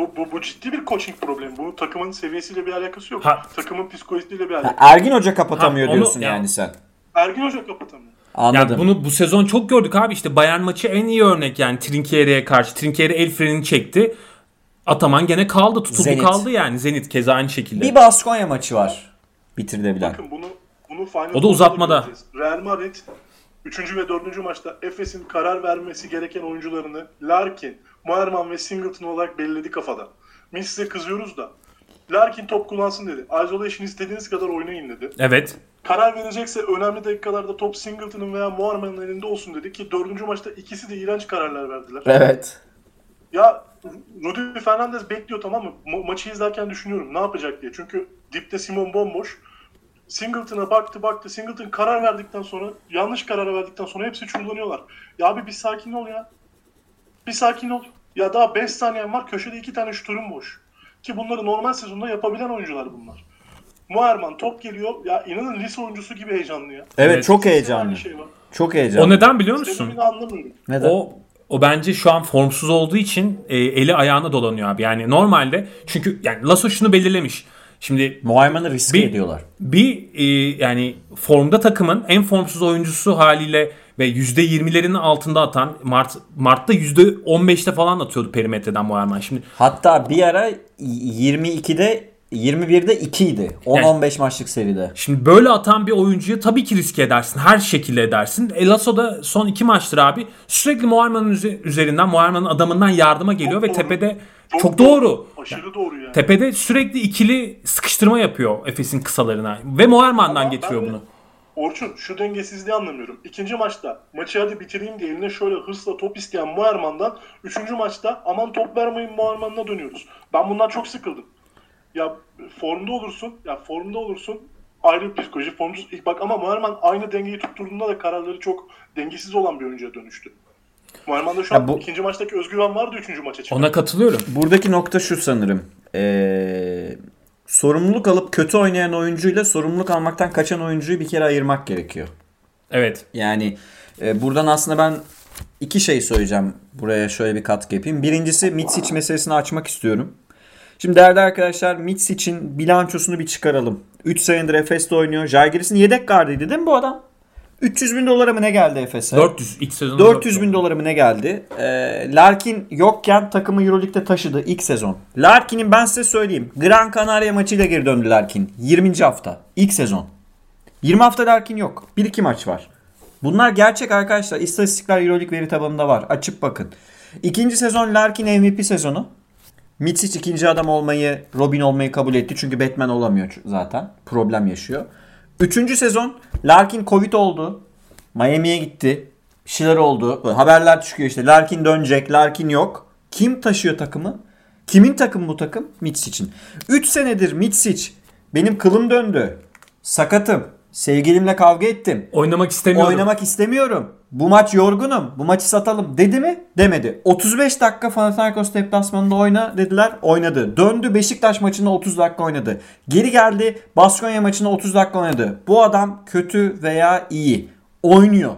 Bu, bu, bu ciddi bir coaching problemi. Bu takımın seviyesiyle bir alakası yok. Ha. Takımın psikolojisiyle bir Ha, alakası. Ergin Hoca kapatamıyor Ha, onu- diyorsun ya- yani sen. Ergin Hoca kapatamıyor. Anladım. Yani bunu bu sezon çok gördük abi işte Bayern maçı en iyi örnek yani Trinkier'e karşı. Trinkieri el frenini çekti. Ataman gene kaldı tutuldu Zenit. kaldı yani Zenit keza aynı şekilde. Bir Baskonya maçı var. Bitirilebilen. Bakın bunu bunu Final O da uzatmada. göreceğiz. Real Madrid 3. ve 4. maçta Efes'in karar vermesi gereken oyuncularını Larkin, Moerman ve Singleton olarak belirledi kafada. Biz size kızıyoruz da Larkin top kullansın dedi. Isolation istediğiniz kadar oynayın dedi. Evet. Karar verecekse önemli dakikalarda top Singleton'ın veya Moerman'ın elinde olsun dedi ki 4. maçta ikisi de iğrenç kararlar verdiler. Evet. Ya Rudy Fernandez bekliyor tamam mı? Ma- maçı izlerken düşünüyorum ne yapacak diye. Çünkü dipte Simon bomboş. Singleton'a baktı baktı. Singleton karar verdikten sonra yanlış karar verdikten sonra hepsi çullanıyorlar. Ya abi bir sakin ol ya. Bir sakin ol. Ya daha 5 saniyen var. Köşede 2 tane şutörün boş. Ki bunları normal sezonda yapabilen oyuncular bunlar. Muerman top geliyor. Ya inanın lise oyuncusu gibi heyecanlı ya. Evet, Evet. çok Aynı heyecanlı. şey var. Çok heyecanlı. O neden biliyor musun? Anlamıyorum. Neden? O o bence şu an formsuz olduğu için e, eli ayağına dolanıyor abi. Yani normalde çünkü yani Lasso şunu belirlemiş. Şimdi Muaymanı riske Bir- ediyorlar. bir e, yani formda takımın en formsuz oyuncusu haliyle ve %20'lerin altında atan Mart Mart'ta %15'te falan atıyordu perimetreden Moerman. Şimdi Hatta bir ara 22'de 21'de 2 idi. 10-15 maçlık seride. Şimdi böyle atan bir oyuncuyu tabii ki riske edersin. Her şekilde edersin. E Lasso'da son iki maçtır abi. Sürekli Moerman'ın üze- üzerinden, Moerman'ın adamından yardıma geliyor Çok ve doğru. tepede çok, Çok doğru. Aşırı doğru yani. Tepede sürekli ikili sıkıştırma yapıyor Efes'in kısalarına. Ve Moerman'dan Ama getiriyor ben de- bunu. Orçun şu dengesizliği anlamıyorum. İkinci maçta maçı hadi bitireyim diye eline şöyle hırsla top isteyen Muerman'dan üçüncü maçta aman top vermeyin Muerman'ına dönüyoruz. Ben bundan çok sıkıldım. Ya formda olursun, ya formda olursun ayrı bir psikoloji formsuz. Bak ama Muerman aynı dengeyi tutturduğunda da kararları çok dengesiz olan bir oyuncuya dönüştü. Muerman'da şu Ya an bu- ikinci maçtaki özgüven vardı üçüncü maça çıkan. Ona katılıyorum. Buradaki nokta şu sanırım. Ee, sorumluluk alıp kötü oynayan oyuncuyla sorumluluk almaktan kaçan oyuncuyu bir kere ayırmak gerekiyor. Evet. Yani e, buradan aslında ben iki şey söyleyeceğim. Buraya şöyle bir katkı yapayım. Birincisi Mitsic meselesini açmak istiyorum. Şimdi değerli arkadaşlar Mitsic'in bilançosunu bir çıkaralım. 3 senedir Efes'te oynuyor. Jalgiris'in yedek gardıydı değil mi bu adam? 300 bin dolara mı ne geldi Efes'e? 400 ilk sezon 400 bin dolara mı ne geldi? Ee, Larkin yokken takımı Euroleague'de taşıdı ilk sezon. Larkin'in ben size söyleyeyim. Gran Canaria maçıyla geri döndü Larkin. 20. hafta. ilk sezon. 20 hafta Larkin yok. 1-2 maç var. Bunlar gerçek arkadaşlar. İstatistikler Euroleague veri tabanında var. Açıp bakın. İkinci sezon Larkin MVP sezonu. Mitsic ikinci adam olmayı, Robin olmayı kabul etti. Çünkü Batman olamıyor zaten. Problem yaşıyor. Üçüncü sezon Larkin Covid oldu. Miami'ye gitti. Bir şeyler oldu. Böyle haberler çıkıyor işte. Larkin dönecek. Larkin yok. Kim taşıyor takımı? Kimin takımı bu takım? Mitsic'in. 3 senedir Mitsic benim kılım döndü. Sakatım. Sevgilimle kavga ettim. Oynamak istemiyorum. Oynamak istemiyorum. Bu maç yorgunum. Bu maçı satalım dedi mi? Demedi. 35 dakika Panathinaikos deplasmanında oyna dediler. Oynadı. Döndü Beşiktaş maçında 30 dakika oynadı. Geri geldi Baskonya maçında 30 dakika oynadı. Bu adam kötü veya iyi. Oynuyor.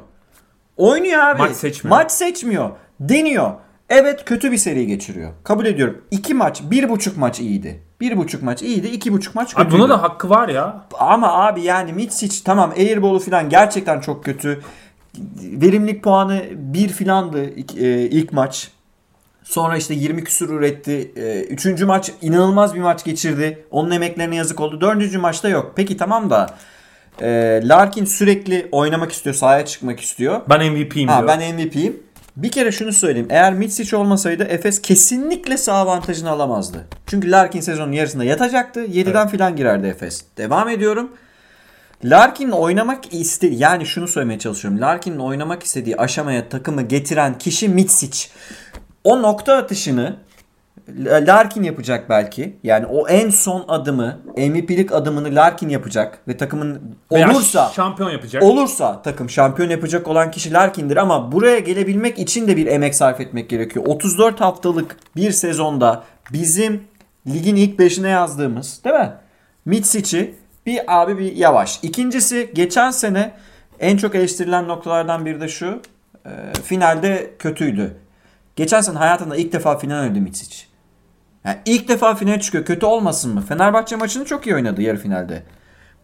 Oynuyor abi. Maç seçmiyor. Maç seçmiyor. Deniyor. Evet kötü bir seri geçiriyor. Kabul ediyorum. 2 maç, 1,5 maç iyiydi. 1,5 maç iyiydi, 2,5 maç Abi kötüydü. buna da hakkı var ya. Ama abi yani Mitsic tamam Airball'u falan gerçekten çok kötü. Verimlilik puanı 1 filandı ilk, e, ilk maç. Sonra işte 20 küsur üretti. E, üçüncü maç inanılmaz bir maç geçirdi. Onun emeklerine yazık oldu. Dördüncü maçta yok. Peki tamam da e, Larkin sürekli oynamak istiyor. Sahaya çıkmak istiyor. Ben MVP'yim Ha, diyor. ben MVP'yim. Bir kere şunu söyleyeyim. Eğer Mitsic olmasaydı Efes kesinlikle sağ avantajını alamazdı. Çünkü Larkin sezonun yarısında yatacaktı. 7'den filan girerdi Efes. Devam ediyorum. Larkin'in oynamak istediği yani şunu söylemeye çalışıyorum. Larkin'in oynamak istediği aşamaya takımı getiren kişi Mitsic. O nokta atışını Larkin yapacak belki. Yani o en son adımı, MVP'lik adımını Larkin yapacak ve takımın Veya olursa şampiyon yapacak. olursa takım şampiyon yapacak olan kişi Larkin'dir ama buraya gelebilmek için de bir emek sarf etmek gerekiyor. 34 haftalık bir sezonda bizim ligin ilk 5'ine yazdığımız değil mi? Mitsic'i bir abi bir yavaş. İkincisi geçen sene en çok eleştirilen noktalardan biri de şu. e, finalde kötüydü. Geçen sene hayatında ilk defa final oynadı Mitsic. Yani ilk defa finale çıkıyor. Kötü olmasın mı? Fenerbahçe maçını çok iyi oynadı yarı finalde.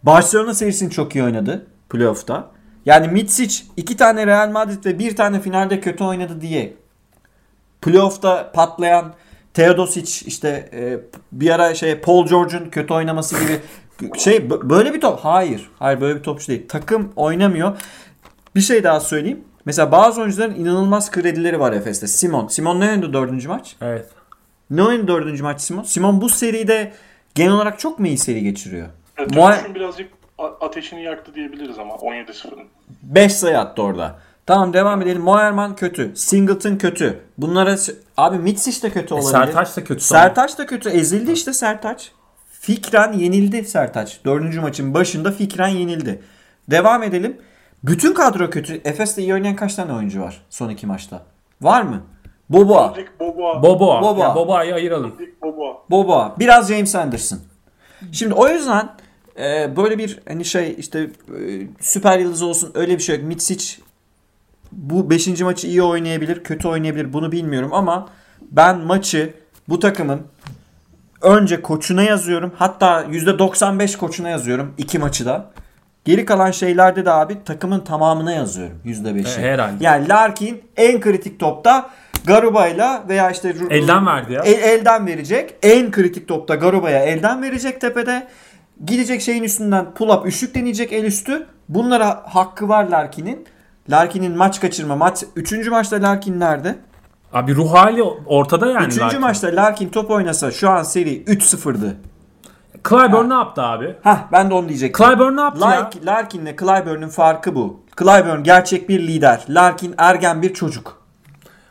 Barcelona serisini çok iyi oynadı playoff'ta. Yani Mitsic iki tane Real Madrid ve bir tane finalde kötü oynadı diye playoff'ta patlayan Teodosic işte e, bir ara şey Paul George'un kötü oynaması gibi şey böyle bir top. Hayır. Hayır böyle bir topçu değil. Takım oynamıyor. Bir şey daha söyleyeyim. Mesela bazı oyuncuların inanılmaz kredileri var Efes'te. Simon. Simon ne oynadı dördüncü maç? Evet. Ne oynadı dördüncü maç Simon? Simon bu seride genel olarak çok mu iyi seri geçiriyor? Evet, Muay- Dönüşüm birazcık ateşini yaktı diyebiliriz ama 17-0'ın. 5 sayı attı orada. Tamam devam edelim. Moerman kötü. Singleton kötü. Bunlara abi Mitsic de kötü E, olabilir. Sertaç da kötü. Sertaç da kötü. Ezildi işte Sertaç. Fikren yenildi Sertaç. Dördüncü maçın başında Fikren yenildi. Devam edelim. Bütün kadro kötü. Efes'te iyi oynayan kaç tane oyuncu var son iki maçta? Var mı? Boboa. Dick Boboa. Boboa. Boboa. Ya Boboa'yı ayıralım. Dick Boboa. Boba, biraz James Anderson. Şimdi o yüzden e, böyle bir hani şey işte e, süper yıldız olsun öyle bir şey yok. Mitsic bu 5. maçı iyi oynayabilir, kötü oynayabilir bunu bilmiyorum ama ben maçı bu takımın önce koçuna yazıyorum. Hatta %95 koçuna yazıyorum iki maçı da. Geri kalan şeylerde de abi takımın tamamına yazıyorum %5'i. E, herhalde. Yani Larkin en kritik topta Garuba'yla veya işte Elden verdi ya. El- elden verecek. En kritik topta Garuba'ya elden verecek tepede. Gidecek şeyin üstünden pull up üçlük deneyecek el üstü. Bunlara hakkı var Larkin'in. Larkin'in maç kaçırma maç. Üçüncü maçta Larkin nerede? Abi ruh hali ortada yani. Üçüncü Larkin. maçta Larkin top oynasa şu an seri 3-0'dı. Clyburn ne yaptı abi? Hah ben de onu diyecektim. Clyburn ne yaptı ya? Larkin, Larkin'le Clyburn'un farkı bu. Clyburn gerçek bir lider. Larkin ergen bir çocuk.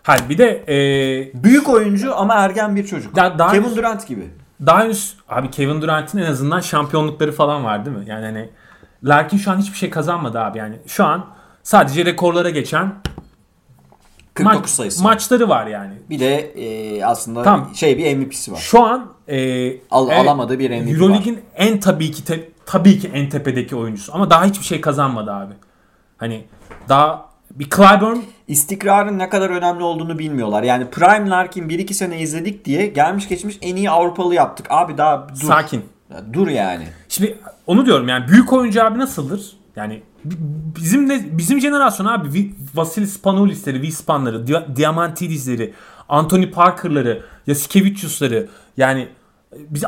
Hayır bir de e, Büyük oyuncu ama ergen bir çocuk. Da- daha- Kevin Durant gibi. daha henüz abi Kevin Durant'in en azından şampiyonlukları falan var değil mi? Yani hani Larkin şu an hiçbir şey kazanmadı abi yani. Şu an sadece rekorlara geçen 49 maç- sayısı. maçları var yani. Bir de e, aslında Tamam. şey bir MVP'si var. Şu an e, Al- evet, alamadığı bir MVP Euroleague'in en tabii ki te- tabii ki en tepedeki oyuncusu ama daha hiçbir şey kazanmadı abi. Hani daha bir Clyburn İstikrarın ne kadar önemli olduğunu bilmiyorlar. Yani Prime Larkin 1-2 sene izledik diye gelmiş geçmiş en iyi Avrupalı yaptık. Abi daha dur. sakin. Ya dur yani. Şimdi onu diyorum yani büyük oyuncu abi nasıldır? Yani bi- bizim de bizim jenerasyon abi Vasilis Spanoulis'leri, Vispan'ları, Dia- Diamantidis'leri, Anthony Parker'ları, Yasikevicius'ları yani biz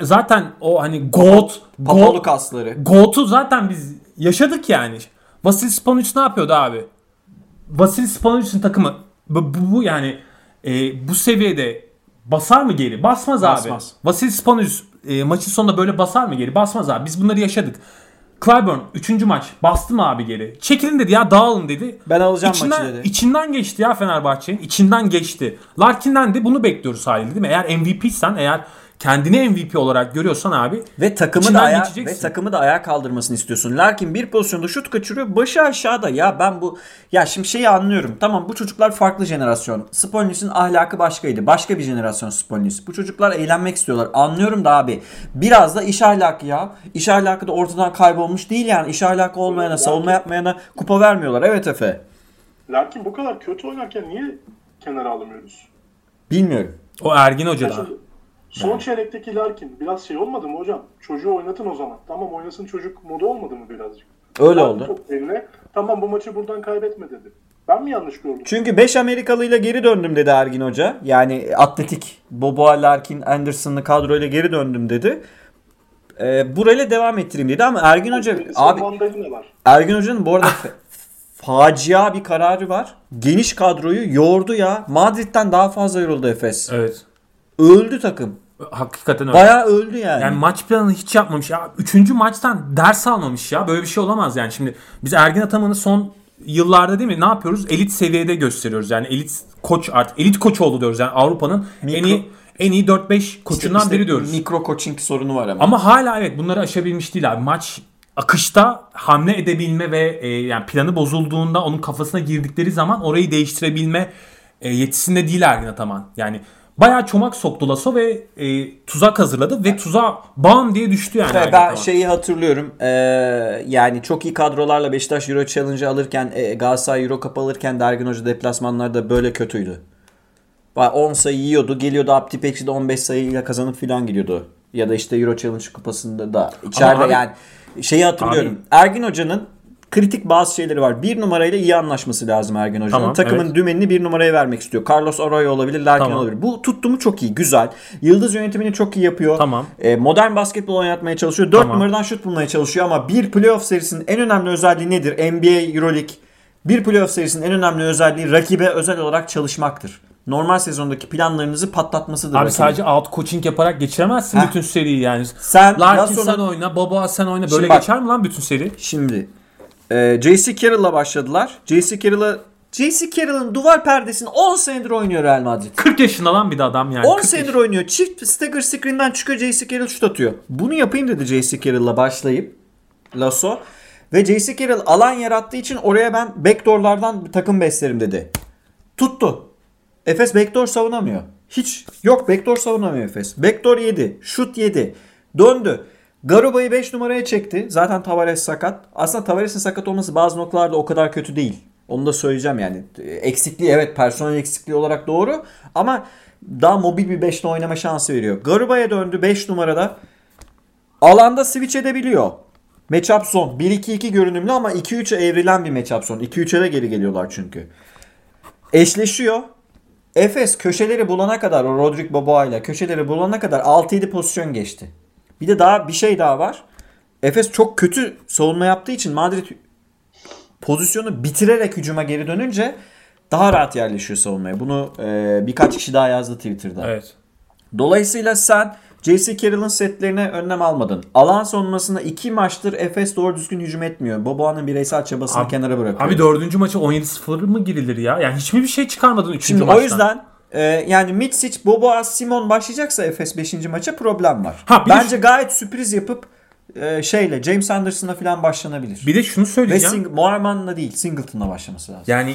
zaten o hani GOAT, Papalu GOAT kasları. GOAT'u zaten biz yaşadık yani. Vasilis Spanulis ne yapıyordu abi? Vasilis Spanulis'in takımı bu, bu, yani e, bu seviyede basar mı geri? Basmaz, abi. Basmaz. Vasilis Spanulis e, maçın sonunda böyle basar mı geri? Basmaz abi. Biz bunları yaşadık. Clyburn 3. maç bastı mı abi geri? Çekilin dedi ya dağılın dedi. Ben alacağım İçinden, maçı dedi. içinden geçti ya Fenerbahçe'nin. içinden geçti. Larkin'den de bunu bekliyoruz haliyle değil mi? Eğer MVP'sen eğer kendini MVP olarak görüyorsan abi Ve takımı da ayağa, ve takımı da ayağa kaldırmasını istiyorsun. Larkin bir pozisyonda şut kaçırıyor. Başı aşağıda. Ya ben bu ya şimdi şeyi anlıyorum. Tamam bu çocuklar farklı jenerasyon. Spolnis'in ahlakı başkaydı. Başka bir jenerasyon Spolnis. Bu çocuklar eğlenmek istiyorlar. Anlıyorum da abi. Biraz da iş ahlakı ya. İş ahlakı da ortadan kaybolmuş değil yani. İş ahlakı olmayana, savunma yapmayana kupa vermiyorlar. Evet Efe. Larkin bu kadar kötü oynarken niye kenara alamıyoruz? Bilmiyorum. o Ergin Ya Hoca'dan. şimdi son çeyrekteki Larkin biraz şey olmadı mı hocam? Çocuğu oynatın o zaman. Tamam oynasın çocuk modu olmadı mı birazcık? Öyle Aldı oldu. eline. Tamam bu maçı buradan kaybetme dedi. Ben mi yanlış gördüm? Çünkü 5 Amerikalıyla geri döndüm dedi Ergin Hoca. Yani atletik Boboa, Larkin, Anderson'lı kadroyla geri döndüm dedi. Ee, burayla devam ettireyim dedi ama Ergin Hoca Birisi abi var. Ergin Hoca'nın bu arada facia bir kararı var. Geniş kadroyu yordu ya. Madrid'den daha fazla yoruldu Efes. Evet. Öldü takım. Hakikaten öyle. Bayağı öldü yani. Yani maç planını hiç yapmamış. Ya üçüncü maçtan ders almamış ya. Böyle bir şey olamaz yani. Şimdi biz Ergin Ataman'ı son yıllarda değil mi ne yapıyoruz? Elit seviyede gösteriyoruz. Yani elit koç artık elit koç oldu diyoruz. Yani Avrupa'nın en iyi en iyi 4-5 koçundan İşte biri diyoruz. Mikro coaching sorunu var ama. Ama hala evet bunları aşabilmiş değil abi. Maç akışta hamle edebilme ve e, yani planı bozulduğunda onun kafasına girdikleri zaman orayı değiştirebilme e, yetisinde değil Ergin Ataman. Yani bayağı çomak soktu Lasso ve e, tuzak hazırladı ve tuzağa bam diye düştü yani. Ben Ataman. şeyi hatırlıyorum. Ee, yani çok iyi kadrolarla Beşiktaş Euro Challenge'ı alırken, e, Galatasaray Euro Cup alırken Dergin Hoca deplasmanlarda böyle kötüydü. Bak 10 sayı yiyordu. Geliyordu Abdi Pekşi'de 15 sayıyla kazanıp filan gidiyordu. Ya da işte Euro Challenge kupasında da. içeride abi- yani şeyi hatırlıyorum. Ergin Hoca'nın kritik bazı şeyleri var. Bir numarayla iyi anlaşması lazım Ergin Hoca'nın. Tamam, Takımın evet. dümenini bir numaraya vermek istiyor. Carlos Arroyo olabilir, Larkin Tamam. olabilir. Bu tuttu mu çok iyi, güzel. Yıldız yönetimini çok iyi yapıyor. Tamam. E, modern basketbol oynatmaya çalışıyor. 4 Tamam. numaradan şut bulmaya çalışıyor ama bir playoff serisinin en önemli özelliği nedir? NBA, Euroleague. Bir playoff serisinin en önemli özelliği rakibe özel olarak çalışmaktır. Normal sezondaki planlarınızı patlatmasıdır. Abi rakibin. sadece out coaching yaparak geçiremezsin Heh. bütün seriyi yani. Sen Larkin Lasso'nun- sen oyna, Boba sen oyna. Şimdi Böyle bak- geçer mi lan bütün seri? Şimdi e, J.C. Carroll'la başladılar. J.C. Carroll'a J.C. Carroll'ın duvar perdesini 10 senedir oynuyor Real Madrid. 40 yaşında lan bir de adam yani. 10 40 senedir yaş- oynuyor. Çift stagger screen'den çıkıyor J.C. Carroll şut atıyor. Bunu yapayım dedi J.C. Carroll'la başlayıp Lasso. Ve J.C. Carroll alan yarattığı için oraya ben backdoor'lardan bir takım beslerim dedi. Tuttu. Efes backdoor savunamıyor. Hiç yok backdoor savunamıyor Efes. Backdoor yedi. Şut yedi. Döndü. Garuba'yı 5 numaraya çekti. Zaten Tavares sakat. Aslında Tavares'in sakat olması bazı noktalarda o kadar kötü değil. Onu da söyleyeceğim yani. Eksikliği evet personel eksikliği olarak doğru. Ama daha mobil bir 5'le oynama şansı veriyor. Garuba'ya döndü 5 numarada. Alanda switch edebiliyor. Matchup zone. 1-2-2 görünümlü ama 2-3'e evrilen bir matchup zone. 2-3'e de geri geliyorlar çünkü. Eşleşiyor. Efes köşeleri bulana kadar o Rodrik Boboa ile köşeleri bulana kadar 6-7 pozisyon geçti. Bir de daha bir şey daha var. Efes çok kötü savunma yaptığı için Madrid pozisyonu bitirerek hücuma geri dönünce daha rahat yerleşiyor savunmaya. Bunu e, birkaç kişi daha yazdı Twitter'da. Evet. Dolayısıyla sen J.C. Carroll'ın setlerine önlem almadın. Alan savunmasında iki maçtır Efes doğru düzgün hücum etmiyor. Boboa'nın bireysel çabasını Abi- kenara bırakıyor. Abi dördüncü maça 17-0 mı girilir ya? Yani hiç mi bir şey çıkarmadın üçüncü Şimdi maçtan? o yüzden e, yani Mitsic, Boboa, Simon başlayacaksa Efes 5. maça problem var. Ha, bir de Bence gayet sürpriz yapıp e, şeyle James Anderson'la falan başlanabilir. Bir de şunu Ve söyleyeceğim. Sing- Moerman'la değil Singleton'la başlaması lazım. Yani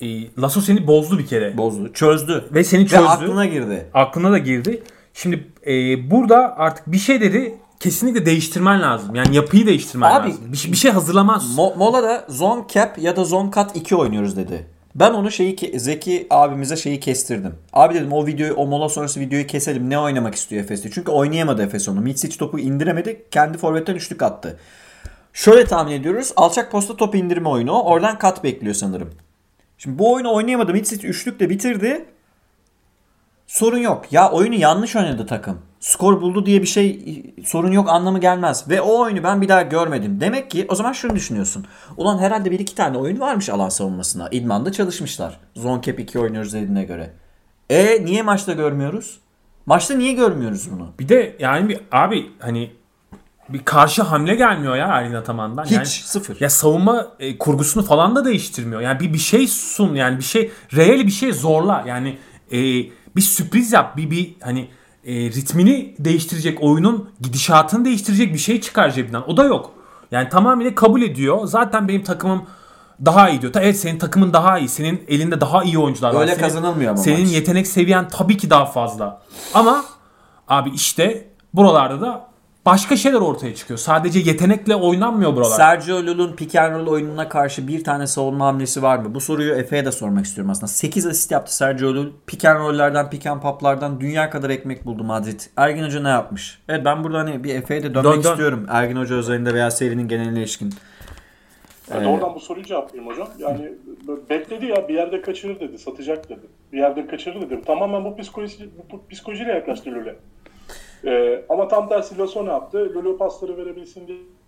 e, Lasso seni bozdu bir kere. Bozdu. Çözdü. Ve seni Ve çözdü. aklına girdi. aklına da girdi. Şimdi e, burada artık bir şeyleri kesinlikle değiştirmen lazım. Yani yapıyı değiştirmen Abi- lazım. Bir, bir şey hazırlamaz. Mo- Mola'da zone cap ya da zone cut 2 oynuyoruz dedi. Ben onu şeyi Zeki abimize şeyi kestirdim. Abi dedim o videoyu o mola sonrası videoyu keselim. Ne oynamak istiyor Efes'te? Çünkü oynayamadı Efes onu. Mitsic topu indiremedi. Kendi forvetten üçlük attı. Şöyle tahmin ediyoruz. Alçak posta top indirme oyunu. Oradan kat bekliyor sanırım. Şimdi bu oyunu oynayamadı. Mitsic üçlükle bitirdi. Sorun yok. Ya oyunu yanlış oynadı takım. Skor buldu diye bir şey sorun yok anlamı gelmez. Ve o oyunu ben bir daha görmedim. Demek ki o zaman şunu düşünüyorsun. Ulan herhalde bir iki tane oyun varmış alan savunmasına. İdman'da çalışmışlar. Zone cap 2 oynuyoruz dediğine göre. E niye maçta görmüyoruz? Maçta niye görmüyoruz bunu? Bir de yani bir abi hani bir karşı hamle gelmiyor ya Ergin Ataman'dan. Hiç Yani, sıfır. ya savunma e, kurgusunu falan da değiştirmiyor. Yani bir bir şey sun yani bir şey reel bir şey zorla. Yani e, bir sürpriz yap. Bir bir hani e, ritmini değiştirecek, oyunun gidişatını değiştirecek bir şey çıkar cebinden. O da yok. Yani tamamıyla kabul ediyor. Zaten benim takımım daha iyi diyor. Evet senin takımın daha iyi. Senin elinde daha iyi oyuncular var. Öyle Senin- kazanılmıyor ama Senin maç. yetenek seviyen tabii ki daha fazla. Ama abi işte buralarda da başka şeyler ortaya çıkıyor. Sadece yetenekle oynanmıyor buralar. Sergio Llull'un pick and roll oyununa karşı bir tane savunma hamlesi var mı? Bu soruyu Efe'ye de sormak istiyorum aslında. 8 asist yaptı Sergio Llull. Pick and roll'lerden, pick and pop'lardan dünya kadar ekmek buldu Madrid. Ergin Hoca ne yapmış? Evet ben burada hani bir Efe'ye de dönmek Dön, dön. istiyorum. Ergin Hoca özelinde veya serinin geneline ilişkin. Ben de oradan bu soruyu cevaplayayım hocam. Yani bekledi ya bir yerde kaçırır dedi, satacak dedi. Bir yerde kaçırır dedi. Tamamen bu psikoloji, bu psikolojiyle yaklaştı Lule. Ee, ama tam tersi Lasso ne yaptı? Lule pasları verebilsin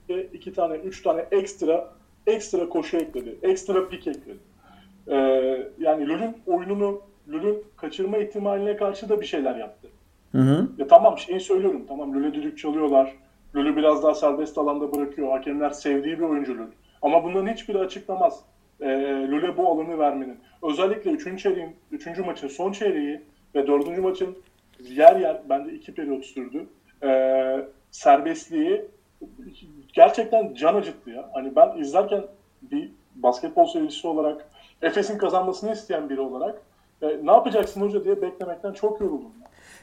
diye iki tane, üç tane ekstra ekstra koşu ekledi. Ekstra pik ekledi. Ee, yani LoL'ün oyununu LoL'ün kaçırma ihtimaline karşı da bir şeyler yaptı. Hı hı. Ya tamam şeyi söylüyorum. Tamam LoL'e düdük çalıyorlar. LoL'ü biraz daha serbest alanda bırakıyor. Hakemler sevdiği bir oyuncu LoL. Ama bunların hiçbiri açıklamaz. Ee, LoL'e bu alanı vermenin. Özellikle 3. çeyreğin, 3. maçın son çeyreği ve 4. maçın yer yer bende iki periyot sürdü. Ee, serbestliği gerçekten can acıttı ya. Hani ben izlerken bir basketbol seyircisi olarak Efes'in kazanmasını isteyen biri olarak e, ne yapacaksın hoca diye beklemekten çok yoruldum.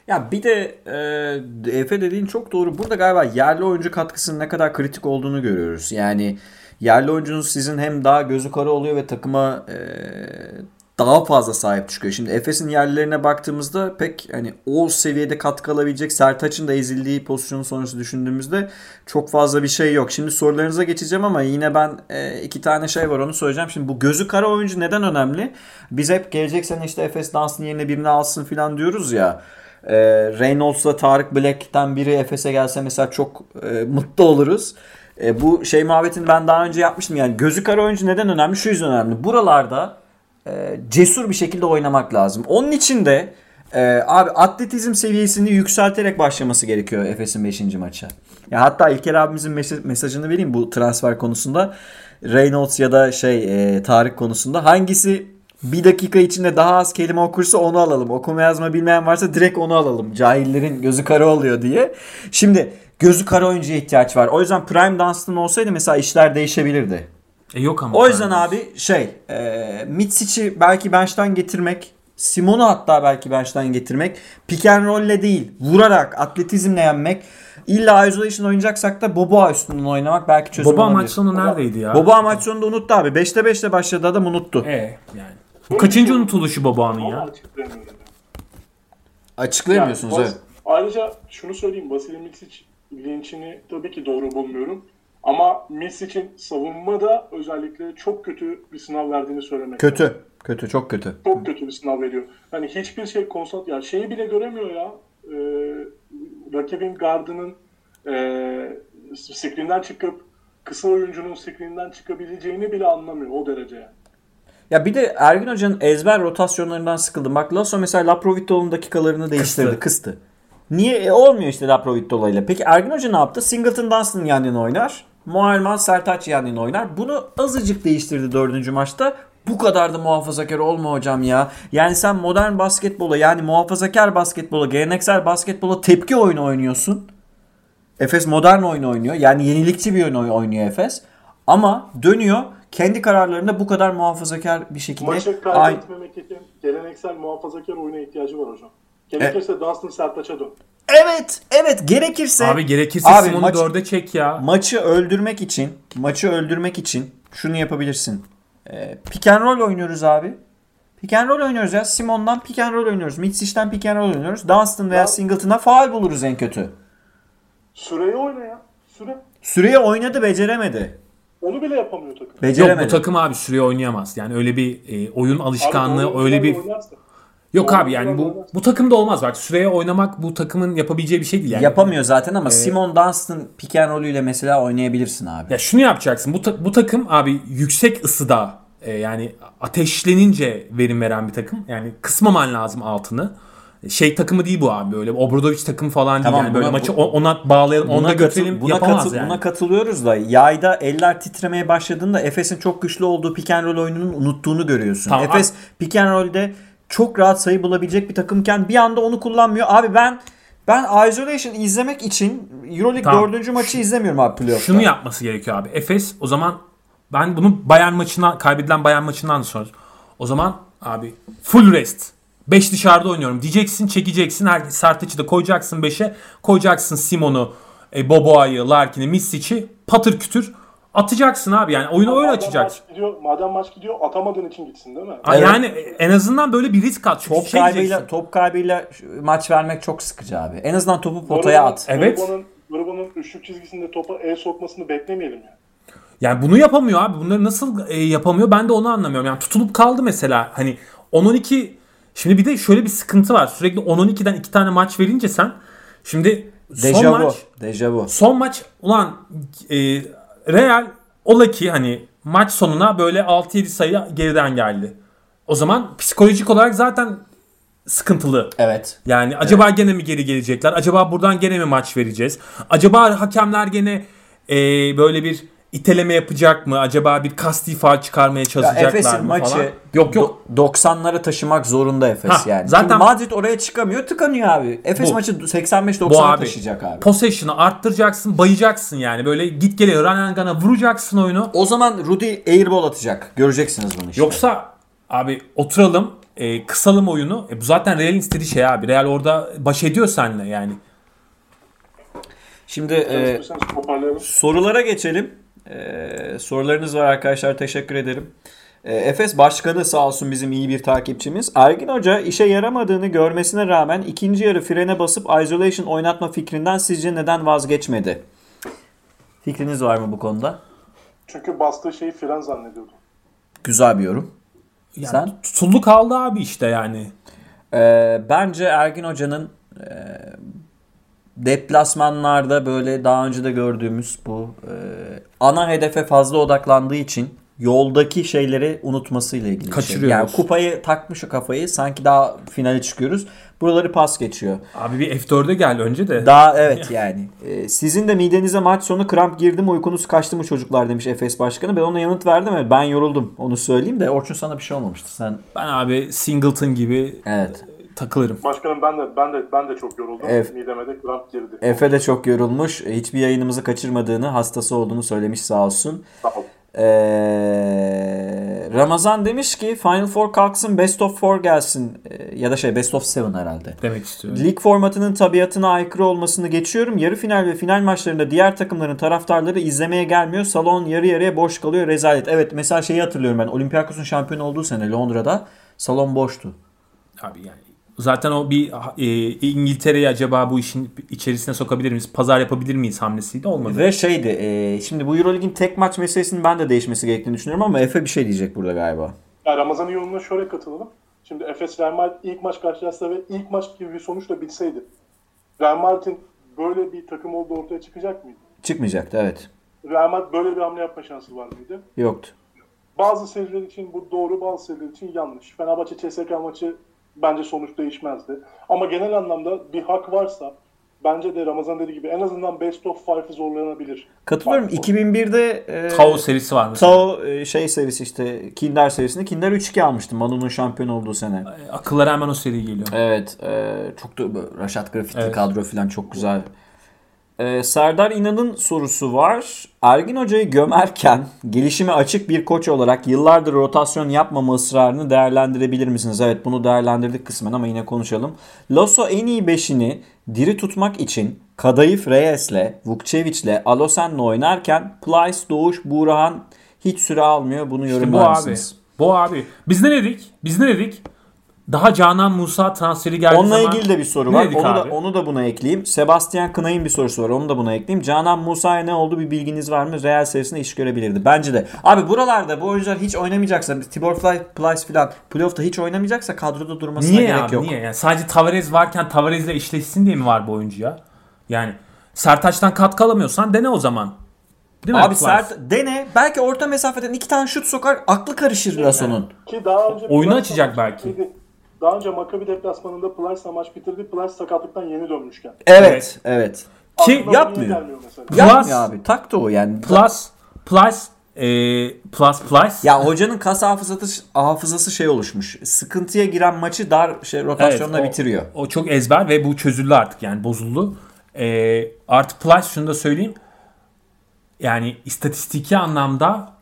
Ya bir de e, Efe dediğin çok doğru. Burada galiba yerli oyuncu katkısının ne kadar kritik olduğunu görüyoruz. Yani yerli oyuncunuz sizin hem daha gözü kara oluyor ve takıma e, daha fazla sahip çıkıyor. Şimdi Efes'in yerlilerine baktığımızda pek hani o seviyede katkı alabilecek Sertaç'ın da ezildiği pozisyonu sonrası düşündüğümüzde çok fazla bir şey yok. Şimdi sorularınıza geçeceğim ama yine ben e, iki tane şey var onu söyleyeceğim. Şimdi bu gözü kara oyuncu neden önemli? Biz hep gelecek sene işte Efes Dans'ın yerine birini alsın falan diyoruz ya. E, Reynolds'la Tarık Black'ten biri Efes'e gelse mesela çok e, mutlu oluruz. E, bu şey muhabbetini ben daha önce yapmıştım. Yani gözü kara oyuncu neden önemli? Şu yüzden önemli. Buralarda e, cesur bir şekilde oynamak lazım. Onun için de e, abi atletizm seviyesini yükselterek başlaması gerekiyor Efes'in 5. maça. Ya hatta İlker abimizin mes- mesajını vereyim bu transfer konusunda. Reynolds ya da şey e, Tarık konusunda hangisi bir dakika içinde daha az kelime okursa onu alalım. Okuma yazma bilmeyen varsa direkt onu alalım. Cahillerin gözü kara oluyor diye. Şimdi gözü kara oyuncuya ihtiyaç var. O yüzden Prime Dunstan olsaydı mesela işler değişebilirdi. E yok ama. O yüzden abi şey e, Mitsic'i belki bench'ten getirmek Simon'u hatta belki bench'ten getirmek pick and roll'le değil vurarak atletizmle yenmek İlla isolation oynayacaksak da Boboa üstünden oynamak belki çözüm Boba olabilir. maç sonu neredeydi ya? Boboa maç sonunda unuttu abi. 5'te 5'te başladı adam unuttu. E yani. Bu kaçıncı unutuluşu Boba'nın ya? Açıklayamıyorsunuz Yani evet. Ayrıca şunu söyleyeyim. Vasily Micic linçini tabii ki doğru bulmuyorum. Ama Misic'in savunmada özellikle çok kötü bir sınav verdiğini söylemek lazım. Kötü. Kötü çok kötü. Çok kötü bir sınav veriyor. Hani hiçbir şey konsant ya şeyi bile göremiyor ya. Ee, rakibin gardının e, screen'den çıkıp kısa oyuncunun screen'den çıkabileceğini bile anlamıyor o derece yani. Ya bir de Ergin Hoca'nın ezber rotasyonlarından sıkıldım. Bak Lasso mesela Laprovitto'nun dakikalarını değiştirdi. Kıstı. Niye? E, olmuyor işte Laprovitto'la ile. Peki Ergin Hoca ne yaptı? Singleton Dunstan yan yana oynar. Muharman Sertaç yana oynar. Bunu azıcık değiştirdi dördüncü maçta. Bu kadar da muhafazakar olma hocam ya. Yani sen modern basketbola yani muhafazakar basketbola, geleneksel basketbola tepki oyunu oynuyorsun. Efes modern oyun oynuyor. Yani yenilikçi bir oyun oy- oynuyor Efes. Ama dönüyor kendi kararlarında bu kadar muhafazakar bir şekilde Maçı Ay- kaybetmemek için geleneksel muhafazakar oyuna ihtiyacı var hocam. Gerekirse Dunstan Sertaç'a dön. Evet, evet gerekirse Abi gerekirse Abi Simon'u maç- dörde çek ya. maçı öldürmek için, maçı öldürmek için şunu yapabilirsin. Ee, pick and roll oynuyoruz abi. Pick and roll oynuyoruz ya. Simon'dan pick and roll oynuyoruz. Mitsic'ten pick and roll oynuyoruz. Dunstan veya Ya- Singleton'a faal buluruz en kötü. Süreyi oyna ya. Süre. Süreye oynadı, beceremedi. Onu bile yapamıyor takım. Yok Beceremedi. bu takım abi süreye oynayamaz. Yani öyle bir e, oyun alışkanlığı, Abi, öyle bir oynarsa- Yok abi yani bu bu takımda olmaz bak. Süreye oynamak bu takımın yapabileceği bir şey değil yani. Yapamıyor zaten Ee, ama Simon Dunstan pick and roll'üyle mesela oynayabilirsin abi. Ya şunu yapacaksın. Bu ta- bu takım abi yüksek ısıda e, yani ateşlenince verim veren bir takım. Yani kısmaman lazım altını. Şey takımı değil bu abi böyle Obradoviç takım falan Tamam, değil yani böyle buna- maçı ona bağlayalım, ona katıl- götürelim buna, yapamaz katıl- yani. buna katılıyoruz da yayda eller titremeye başladığında Efes'in çok güçlü olduğu pick and roll oyununun unuttuğunu görüyorsun. Tamam, Efes pick and roll'de çok rahat sayı bulabilecek bir takımken bir anda onu kullanmıyor. Abi ben ben Isolation izlemek için Euroleague Tamam. 4. maçı izlemiyorum abi playoff'ta. Şunu yapması gerekiyor abi. Efes o zaman ben bunu Bayern maçından kaybedilen Bayern maçından sonra o zaman abi full rest. 5 dışarıda oynuyorum diyeceksin çekeceksin. Her Sertaç'ı da koyacaksın 5'e. Koyacaksın Simon'u, e, Boboa'yı, Larkin'i, Misic'i patır kütür atacaksın abi. Yani oyunu öyle açacaksın. Maç gidiyor, madem maç gidiyor atamadığın için gitsin değil mi? Evet. Yani en azından böyle bir risk at. Top şey kaybıyla top kaybıyla maç vermek çok sıkıcı abi. En azından topu potaya Gruba'nın- at. Evet. Gruba'nın, Gruba'nın üçlük çizgisinde topa el sokmasını beklemeyelim yani. Yani bunu yapamıyor abi. Bunları nasıl e, yapamıyor ben de onu anlamıyorum. Yani tutulup kaldı mesela. Hani 10-12 şimdi bir de şöyle bir sıkıntı var. Sürekli 10-12'den iki tane maç verince sen şimdi son Dejavu. maç Dejavu. son maç ulan e, Real ola ki hani maç sonuna böyle 6-7 sayı geriden geldi. O zaman psikolojik olarak zaten sıkıntılı. Evet. Yani acaba gene mi geri gelecekler? Acaba buradan gene mi maç vereceğiz? Acaba hakemler gene e, böyle bir iteleme yapacak mı? Acaba bir kasti faal çıkarmaya Ya çalışacaklar Efes'in mı maçı falan? Yok yok. do- 90'lara taşımak zorunda Efes Ha, yani. zaten- Çünkü Madrid oraya çıkamıyor, tıkanıyor abi. Efes Bu. maçı Bu 85-90'a abi. taşıyacak abi. Possession'ı arttıracaksın, bayacaksın yani. Böyle git gele run and gun'a vuracaksın oyunu. O zaman Rudy airball atacak. Göreceksiniz bunu işte. Yoksa abi oturalım, e, kısalım oyunu. E, bu zaten Real'in istediği şey abi. Real orada baş ediyor seninle yani. Şimdi e, sorulara geçelim. E, sorularınız var arkadaşlar. Teşekkür ederim. E, Efes Başkanı sağ olsun bizim iyi bir takipçimiz. Ergin Hoca işe yaramadığını görmesine rağmen ikinci yarı frene basıp isolation oynatma fikrinden sizce neden vazgeçmedi? Fikriniz var mı bu konuda? Çünkü bastığı şeyi fren zannediyordu. Güzel bir yorum. yani Sen? Tutuldu kaldı abi işte yani. Ee, bence Ergin Hoca'nın e, deplasmanlarda böyle daha önce de gördüğümüz bu e, ana hedefe fazla odaklandığı için yoldaki şeyleri unutmasıyla ilgili bir şey. Kaçırıyoruz. Yani kupayı takmış o kafayı sanki daha finale çıkıyoruz. Buraları pas geçiyor. Abi bir F4'e gel önce de. Daha evet yani. Ee, sizin de midenize maç sonu kramp girdi mi uykunuz kaçtı mı çocuklar demiş Efes Başkanı. Ben ona yanıt verdim evet ben yoruldum onu söyleyeyim de Orçun sana bir şey olmamıştı. Sen Ben abi Singleton gibi evet. Takılırım. Başkanım ben de ben de ben de çok yoruldum. Evet. Mideme de kramp girdi. Efe de çok yorulmuş. Hiçbir yayınımızı kaçırmadığını, hastası olduğunu söylemiş sağ olsun. Sağ ol. Ee, Ramazan demiş ki Final Four kalksın, Best of Four gelsin. Ee, ya da şey Best of Seven herhalde. Demek istiyorum. Lig formatının tabiatına aykırı olmasını geçiyorum. Yarı final ve final maçlarında diğer takımların taraftarları izlemeye gelmiyor. Salon yarı yarıya boş kalıyor. Rezalet. Evet mesela şeyi hatırlıyorum ben. Olympiakos'un şampiyon olduğu sene Londra'da salon boştu. Abi yani zaten o bir e, İngiltere'yi acaba bu işin içerisine sokabilir miyiz? Pazar yapabilir miyiz hamlesiydi olmadı. Ve şeydi e, şimdi bu Euroleague'in tek maç meselesinin ben de değişmesi gerektiğini düşünüyorum ama Efe bir şey diyecek burada galiba. Yani Ramazan'ın yorumuna şöyle katılalım. Şimdi Efes Real Madrid ilk maç karşılaşsa ve ilk maç gibi bir sonuçla bitseydi Real Madrid'in böyle bir takım olduğu ortaya çıkacak mıydı? Çıkmayacaktı evet. Real Madrid böyle bir hamle yapma şansı var mıydı? Yoktu. Bazı seriler için bu doğru, bazı seriler için yanlış. Fenerbahçe CSK maçı bence sonuç değişmezdi. Ama genel anlamda bir hak varsa bence de Ramazan dediği gibi en azından best of five'ı zorlanabilir. Katılıyorum. Final 2001'de e, Tao serisi var mesela. Tao e, şey serisi işte Kinder serisinde Kinder 3-2 almıştı Manu'nun şampiyon olduğu sene. Akıllara hemen o seri geliyor. Evet. e, çok da Raşat Grafitli Evet. kadro falan çok güzel. E, Serdar İnan'ın sorusu var. Ergin Hoca'yı gömerken gelişime açık bir koç olarak yıllardır rotasyon yapmama ısrarını değerlendirebilir misiniz? Evet bunu değerlendirdik kısmen ama yine konuşalım. Lasso en iyi beşini diri tutmak için Kadayıf Reyes'le, Vukcevic'le, Alosen'le oynarken Plyce, Doğuş, Buğrahan hiç süre almıyor. Bunu İşte bu yorumlar abi. Bu abi. Biz ne dedik? Biz ne dedik? Daha Canan Musa transferi geldiği Onunla zaman ilgili de bir soru var. Onu da onu da buna ekleyeyim. Sebastian Kınay'ın bir sorusu var. Onu da buna ekleyeyim. Canan Musa'ya ne oldu bir bilginiz var mı? Real serisinde iş görebilirdi. Bence de. Abi buralarda bu oyuncular hiç oynamayacaksa Tibor Fly, Plyce falan playoff'ta hiç oynamayacaksa kadroda durmasına Niye gerek abi? yok. Niye? Yani sadece Tavares varken Tavares'le eşleşsin diye mi var bu oyuncu ya? Yani Sertaç'tan katkı alamıyorsan dene o zaman. Değil mi? Abi Plyce? sert dene. Belki orta mesafeden iki tane şut sokar. Aklı karışır Lasso'nun. Ki daha önce Oyunu açacak belki. Daha önce Maccabi deplasmanında Plyce'la maç bitirdi. Plyce sakatlıktan yeni dönmüşken. Evet. Evet. Ki Aklına yapmıyor. gelmiyor mesela? Plus- Yapmıyor abi. Taktı o yani. Plus Plus e, Plus Plus Ya hocanın kas hafızası, hafızası şey oluşmuş. Sıkıntıya giren maçı dar şey rotasyonla Evet, o- bitiriyor. O çok ezber ve bu çözüldü artık yani bozuldu. E, artı Plus şunu da söyleyeyim. Yani istatistiki anlamda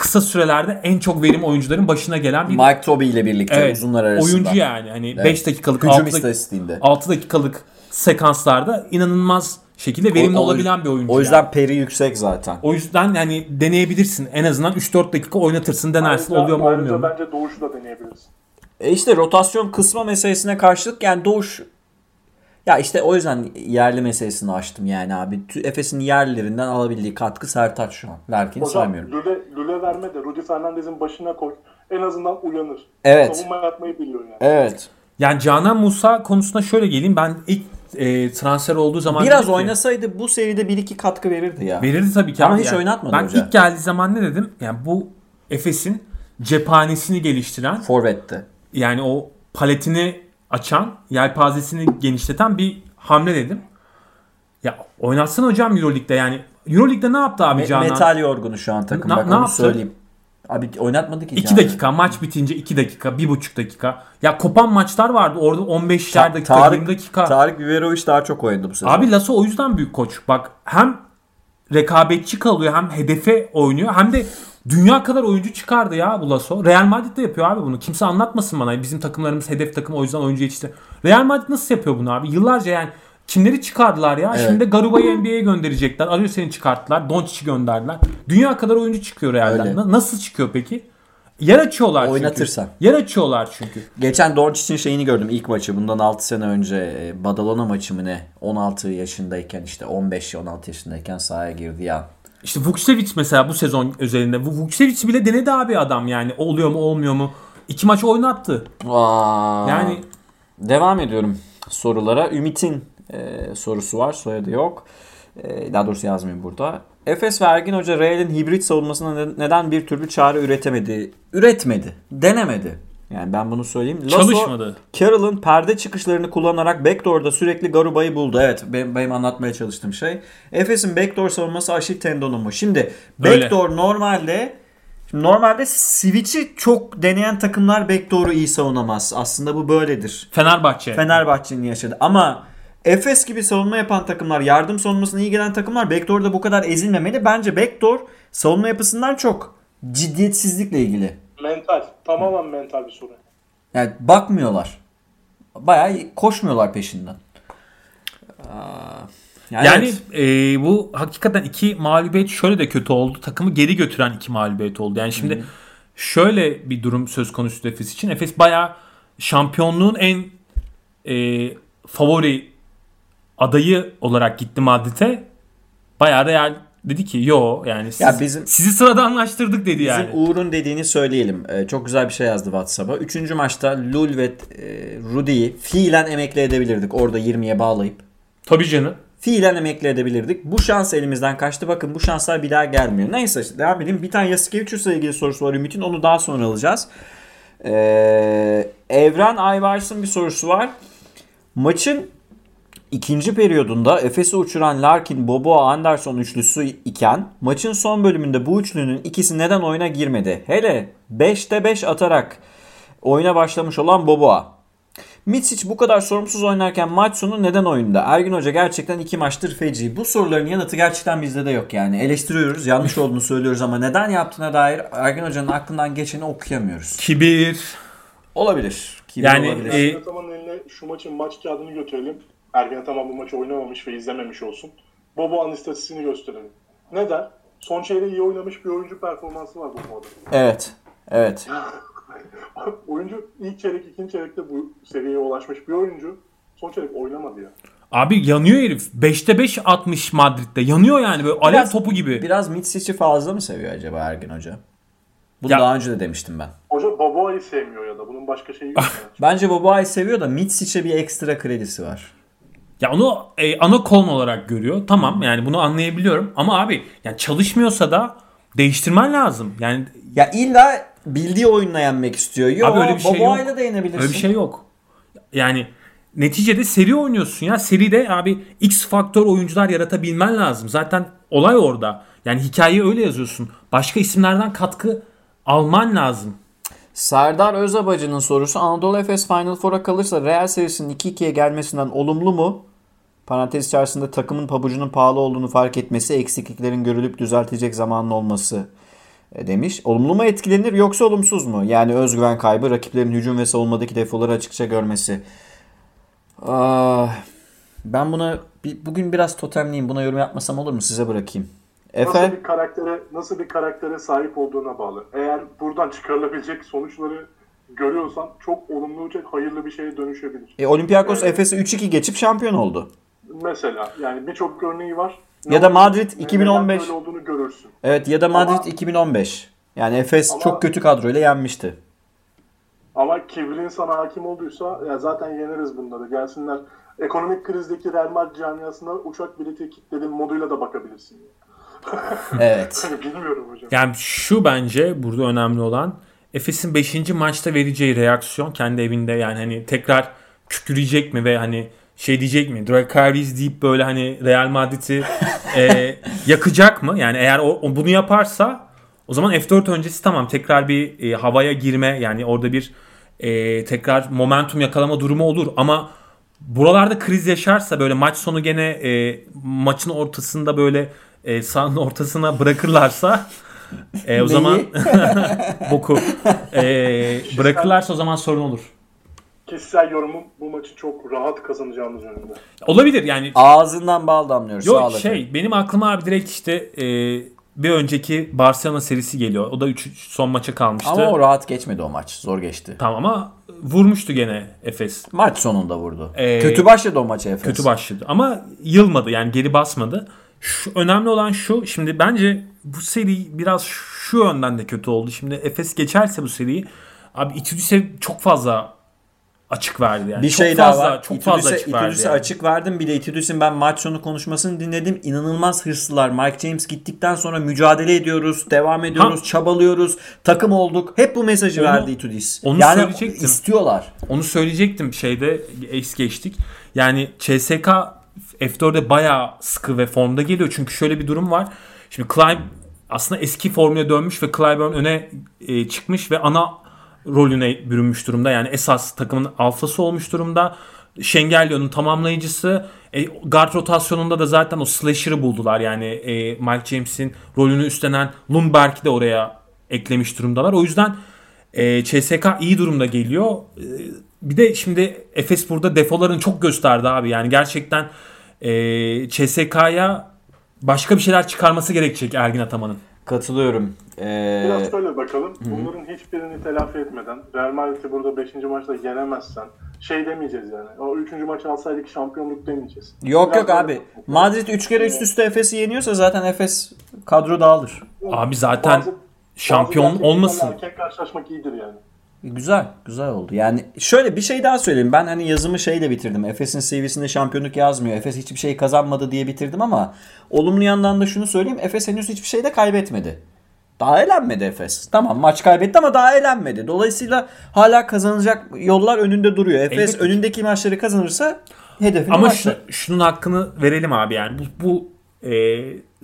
kısa sürelerde en çok verim oyuncuların başına gelen bir Mike Toby ile birlikte evet, uzunlar arasında. oyuncu yani. Hani 5 dakikalık Hücum 6, dakik- istatistiğinde. 6 dakikalık sekanslarda inanılmaz şekilde verimli O- o- olabilen bir oyuncu. O yüzden yani. peri yüksek zaten. o yüzden yani deneyebilirsin. En azından 3-4 dakika oynatırsın, denersin Ayrıca- oluyor mu olmuyor mu? bence Doğuş'u da deneyebiliriz. E işte rotasyon kısma meselesine karşılık yani Doğuş ya işte o yüzden yerli meselesini açtım yani abi. Efes'in yerlilerinden alabildiği katkı Sertaç şu an. Larkin Hocam saymıyorum. Lüle, Lüle verme de Rudy Fernandez'in başına koy. En azından uyanır. Evet. Savunma yapmayı biliyor yani. Evet. Yani Canan Musa konusuna şöyle geleyim. Ben ilk e, transfer olduğu zaman Biraz ki- oynasaydı bu seride 1-2 katkı verirdi ya. Verirdi tabii ki Ama hiç yani. oynatmadı Ben hoca. ilk geldiği zaman ne dedim? Yani bu Efes'in cephanesini geliştiren Forvet'te. yani o paletini açan, yelpazesini genişleten bir hamle dedim. Ya oynatsın hocam Euroleague'de yani. Euroleague'de ne yaptı abi Me- Canan? metal yorgunu şu an takım. Na- Bak ne onu yaptı? söyleyeyim. Abi oynatmadı ki. 2 Canan. dakika maç bitince 2 dakika 1,5 dakika. Ya kopan maçlar vardı orada 15'er Ta- dakika Tarık, 20 dakika. Tarık Biberovic daha çok oynadı bu sezon. Abi Lasso o yüzden büyük koç. Bak hem rekabetçi kalıyor hem hedefe oynuyor hem de dünya kadar oyuncu çıkardı ya bu Lasso. Real Madrid de yapıyor abi bunu. Kimse anlatmasın bana. Bizim takımlarımız hedef takım o yüzden oyuncu yetişti. Real Madrid nasıl yapıyor bunu abi? Yıllarca yani kimleri çıkardılar ya? Evet. Şimdi Garuba'yı NBA'ye gönderecekler. Arıyor seni çıkarttılar. Doncic'i gönderdiler. Dünya kadar oyuncu çıkıyor Real'den. Öyle. Na- Nasıl çıkıyor peki? Yer açıyorlar çünkü. Oynatırsan. Yer açıyorlar çünkü. Geçen Doncic'in şeyini gördüm ilk maçı. Bundan 6 sene önce e, Badalona maçı mı ne? 16 yaşındayken işte 15-16 yaşındayken sahaya girdi ya. İşte Vukcevic mesela bu sezon özelinde. Bu Vukcevic bile denedi abi adam yani. Oluyor mu olmuyor mu? İki maç oynattı. Aa, Yani Devam ediyorum sorulara. Ümit'in e, sorusu var. Soyadı yok. E, daha doğrusu yazmayayım burada. Efes ve Ergin Hoca Real'in hibrit savunmasına ne- neden bir türlü çare üretemedi? Üretmedi. Denemedi. Yani ben bunu söyleyeyim. Lasso, çalışmadı. Carroll'ın perde çıkışlarını kullanarak backdoor'da sürekli Garuba'yı buldu. Evet benim, benim anlatmaya çalıştığım şey. Efes'in backdoor savunması aşil tendonu mu? Şimdi Öyle. backdoor normalde şimdi normalde switch'i çok deneyen takımlar backdoor'u iyi savunamaz. Aslında bu böyledir. Fenerbahçe. Fenerbahçe'nin yaşadı. Ama Efes gibi savunma yapan takımlar, yardım savunmasına iyi gelen takımlar backdoor'da bu kadar ezilmemeli. Bence backdoor savunma yapısından çok ciddiyetsizlikle ilgili. Mental. Tamamen mental bir sorun. Yani bakmıyorlar. Bayağı koşmuyorlar peşinden. Yani, Yani evet. e, bu hakikaten iki mağlubiyet şöyle de kötü oldu. Takımı geri götüren iki mağlubiyet oldu. Yani şimdi şöyle bir durum söz konusu Efes için. Efes bayağı şampiyonluğun en e, favori adayı olarak gitti Madrid'e. Bayağı Real dedi ki yo yani siz, Ya bizim- sizi sıradanlaştırdık dedi Bizim yani. Uğur'un dediğini söyleyelim. Ee, çok güzel bir şey yazdı WhatsApp'a. Üçüncü maçta Lul ve e, Rudy'yi fiilen emekli edebilirdik. Orada 20'ye bağlayıp. Tabii canım. Fiilen emekli edebilirdik. Bu şans elimizden kaçtı. Bakın bu şanslar bir daha gelmiyor. Neyse işte devam edeyim. Bir tane Yasikevicius'la ilgili sorusu var Ümit'in. Onu daha sonra alacağız. Ee, Evren Ayvars'ın bir sorusu var. Maçın ikinci periyodunda Efes'i uçuran Larkin, Bobo, Anderson üçlüsü iken maçın son bölümünde bu üçlünün ikisi neden oyuna girmedi? Hele 5'te 5 atarak oyuna başlamış olan Boboa. Mitsic bu kadar sorumsuz oynarken maç sonu neden oyunda? Ergin Hoca gerçekten iki maçtır feci. Bu soruların yanıtı gerçekten bizde de yok yani. Eleştiriyoruz, yanlış olduğunu söylüyoruz ama neden yaptığına dair Ergin Hoca'nın aklından geçeni okuyamıyoruz. Kibir. Olabilir. Kibir Yani, olabilir. e, şu maçın maç kağıdını götürelim. Ergen Ataman bu maçı oynamamış ve izlememiş olsun. Bobo'nun istatistiğini gösterelim. Neden? Son çeyreği iyi oynamış bir oyuncu performansı var Bobo'da. Evet. Evet. oyuncu ilk çeyrek, ikinci çeyrekte bu seviyeye ulaşmış bir oyuncu. Son çeyrek oynamadı ya. Abi yanıyor herif. 5'te 5 atmış Madrid'de. Yanıyor yani böyle alev Biraz- topu gibi. Biraz Mitsic'i fazla mı seviyor acaba Ergin Hoca? Bunu Ya- daha önce de demiştim ben. Hoca Boboa'yı sevmiyor ya da bunun başka şeyi yok. Bence Boboa'yı seviyor da Mitsic'e bir ekstra kredisi var. Ya onu e, ana kolon olarak görüyor. Tamam yani bunu anlayabiliyorum. Ama abi yani çalışmıyorsa da değiştirmen lazım. Yani Ya illa bildiği oyunla yenmek istiyor. Yok, Abi öyle bir şey yok. Da yenebilirsin. öyle bir şey yok. Yani neticede seri oynuyorsun ya. Seride abi X faktör oyuncular yaratabilmen lazım. Zaten olay orada. Yani hikayeyi öyle yazıyorsun. Başka isimlerden katkı alman lazım. Serdar Özabacı'nın sorusu Anadolu Efes Final Four'a kalırsa Real serisinin 2-2'ye gelmesinden olumlu mu? Parantez içerisinde takımın pabucunun pahalı olduğunu fark etmesi, eksikliklerin görülüp düzeltecek zamanın olması e, demiş. Olumlu mu etkilenir yoksa olumsuz mu? Yani özgüven kaybı, rakiplerin hücum ve savunmadaki defoları açıkça görmesi. Ah, ben buna bugün biraz totemliyim. Buna yorum yapmasam olur mu? Size bırakayım. Nasıl Efe? bir karaktere nasıl bir karaktere sahip olduğuna bağlı. Eğer buradan çıkarılabilecek sonuçları görüyorsan çok olumlu, çok hayırlı bir şeye dönüşebilir. E, Olympiakos Efes'i 3-2 geçip şampiyon oldu. Mesela yani birçok örneği var. Ya da Madrid Neden 2015. böyle olduğunu görürsün. Evet ya da Madrid Ama- 2015. Yani Efes Ama- çok kötü kadroyla yenmişti. Ama kibrin sana hakim olduysa ya zaten yeneriz bunları. Gelsinler ekonomik krizdeki Real Madrid camiasına uçak bileti kilitledim moduyla da bakabilirsin. Evet. Hani bilmiyorum hocam. Yani şu bence burada önemli olan Efes'in 5. maçta vereceği reaksiyon kendi evinde yani hani tekrar kükreyecek mi ve hani şey diyecek mi? Dracarys deyip böyle hani Real Madrid'i e, yakacak mı? Yani eğer o, o bunu yaparsa o zaman F4 öncesi tamam tekrar bir e, havaya girme yani orada bir e, tekrar momentum yakalama durumu olur ama buralarda kriz yaşarsa böyle maç sonu gene e, maçın ortasında böyle e, sahanın ortasına bırakırlarsa e, o zaman boku e, bırakırlarsa o zaman sorun olur. Kişisel yorumum bu maçı çok rahat kazanacağımız yönünde. Olabilir yani Ağzından bal damlıyor. Yok efendim. şey benim aklıma abi direkt işte e, bir önceki Barcelona serisi geliyor. O da 3 son maça kalmıştı. Ama o rahat geçmedi o maç. Zor geçti. Tamam ama vurmuştu gene Efes. Maç sonunda vurdu. Ee, kötü başladı o maça Efes. Kötü başladı ama yılmadı yani geri basmadı. Şu, önemli olan şu şimdi bence bu seri biraz şu yönden de kötü oldu. Şimdi Efes geçerse bu seriyi abi Itudis'e çok fazla açık verdi yani. Bir çok şey fazla, daha var. Çok fazla İtudis'e- açık verdi. İtudis'e yani. açık verdim. Bir de İtudis'in ben maç sonu konuşmasını dinledim. İnanılmaz hırslılar. Mike James gittikten sonra mücadele ediyoruz. Devam ediyoruz. Ha. çabalıyoruz. Takım olduk. Hep bu mesajı Onu- verdi İtudis. onu yani söyleyecektim. istiyorlar. Onu söyleyecektim şeyde es geçtik. Yani CSK F4'e bayağı sıkı ve formda geliyor. Çünkü şöyle bir durum var. Şimdi Clyde aslında eski formuna dönmüş ve Clyburn öne e, çıkmış ve ana rolüne bürünmüş durumda. Yani esas takımın alfası olmuş durumda. Şengelio'nun tamamlayıcısı. E, guard rotasyonunda da zaten o slasher'ı buldular. Yani e, Mike James'in rolünü üstlenen Lundberg'i de oraya eklemiş durumdalar. O yüzden e, CSK iyi durumda geliyor. E, bir de şimdi Efes burada defolarını çok gösterdi abi. Yani gerçekten e, CSK'ya başka bir şeyler çıkarması gerekecek Ergin Ataman'ın. Katılıyorum. Ee, Biraz şöyle bakalım. Bunların hiçbirini telafi etmeden Real Madrid'i burada 5. maçta yenemezsen şey demeyeceğiz yani. O 3. maçı alsaydık şampiyonluk demeyeceğiz. yok Biraz yok abi. Madrid 3 kere üst üste Efes'i yeniyorsa zaten Efes kadro dağılır. Abi zaten Bazı- şampiyon bazı olmasın. Erken karşılaşmak iyidir yani. Güzel, güzel oldu. Yani şöyle bir şey daha söyleyeyim. Ben hani yazımı şeyle bitirdim. Efes'in CV'sinde şampiyonluk yazmıyor. Efes hiçbir şey kazanmadı diye bitirdim ama olumlu yandan da şunu söyleyeyim. Efes henüz hiçbir şey de kaybetmedi. Daha elenmedi Efes. Tamam maç kaybetti ama daha elenmedi. Dolayısıyla hala kazanacak yollar önünde duruyor. Efes Elbette ki. önündeki maçları kazanırsa hedefine Ama şu, şunun hakkını verelim abi yani. Bu, bu e,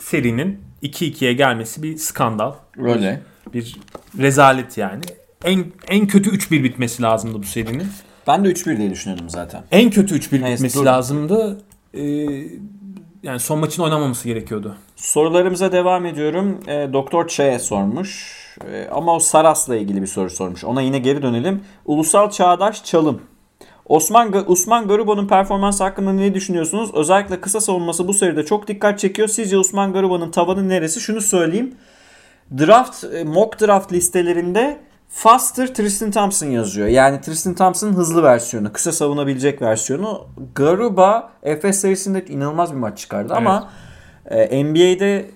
serinin 2-2'ye gelmesi bir skandal. Öyle. Bir rezalet yani. En en kötü 3-1 bitmesi lazımdı bu serinin. Ben de 3-1 diye düşünüyordum zaten. En kötü 3-1 Neyse, bitmesi dur. lazımdı. Ee, yani son maçın oynamaması gerekiyordu. Sorularımıza devam ediyorum. E, Doktor Ç'ye sormuş. E, ama o Saras'la ilgili bir soru sormuş. Ona yine geri dönelim. Ulusal Çağdaş Çalım. Osman Osman Garubo'nun performansı hakkında ne düşünüyorsunuz? Özellikle kısa savunması bu seride çok dikkat çekiyor. Sizce Osman Garubo'nun tavanı neresi? Şunu söyleyeyim. Draft, e, mock draft listelerinde Faster Tristan Thompson yazıyor. Yani Tristan Thompson'ın hızlı versiyonu. Kısa savunabilecek versiyonu. Garuba Efes serisinde inanılmaz bir maç çıkardı ama e, NBA'de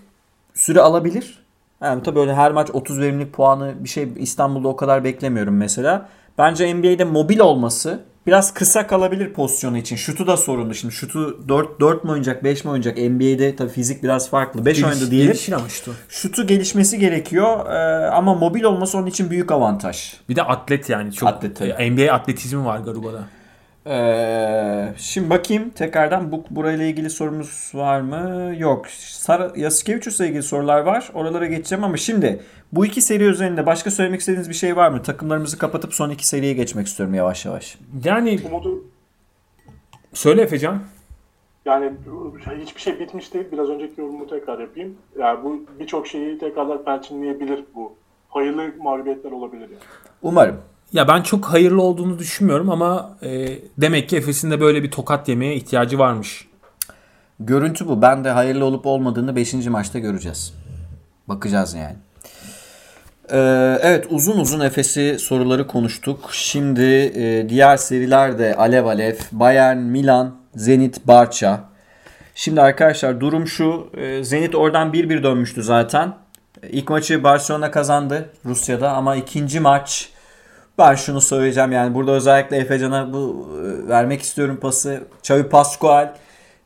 süre alabilir. Yani tabii böyle her maç 30 verimlilik puanı bir şey İstanbul'da o kadar beklemiyorum mesela. Bence NBA'de mobil olması biraz kısa kalabilir pozisyonu için. Şutu da sorunlu. Şimdi şutu 4 4 mü oynayacak, 5 mi oynayacak? NBA'de tabii fizik biraz farklı. 5 oynadı diyelim. Gelişir ama şutu. Şutu gelişmesi gerekiyor Ee, ama mobil olması onun için büyük avantaj. Bir de atlet yani. Çok Atlet tabii. NBA atletizmi var Garuba'da. Ee, şimdi bakayım tekrardan bu burayla ilgili sorumuz var mı? Yok. Sara Yasikevicius'la ilgili sorular var. Oralara geçeceğim ama şimdi bu iki seri üzerinde başka söylemek istediğiniz bir şey var mı? Takımlarımızı kapatıp son iki seriye geçmek istiyorum yavaş yavaş. Yani Umudu söyle Efecan. yani hiçbir şey bitmiş değil. Biraz önceki yorumumu tekrar yapayım. Yani bu birçok şeyi tekrarlar perçinleyebilir bu. Hayırlı mağlubiyetler olabilir yani. Umarım. Ya ben çok hayırlı olduğunu düşünmüyorum ama e, demek ki Efes'in de böyle bir tokat yemeye ihtiyacı varmış. Görüntü bu. Ben de hayırlı olup olmadığını 5. maçta göreceğiz. Bakacağız yani. Ee, evet uzun uzun Efes'i soruları konuştuk. Şimdi e, diğer serilerde alev alev. Bayern, Milan, Zenit, Barça. Şimdi arkadaşlar durum şu. E, Zenit oradan 1-1 dönmüştü zaten. İlk maçı Barcelona kazandı Rusya'da ama ikinci maç Ben şunu söyleyeceğim yani burada özellikle Efecan'a bu e, vermek istiyorum pası. Xavi Pascual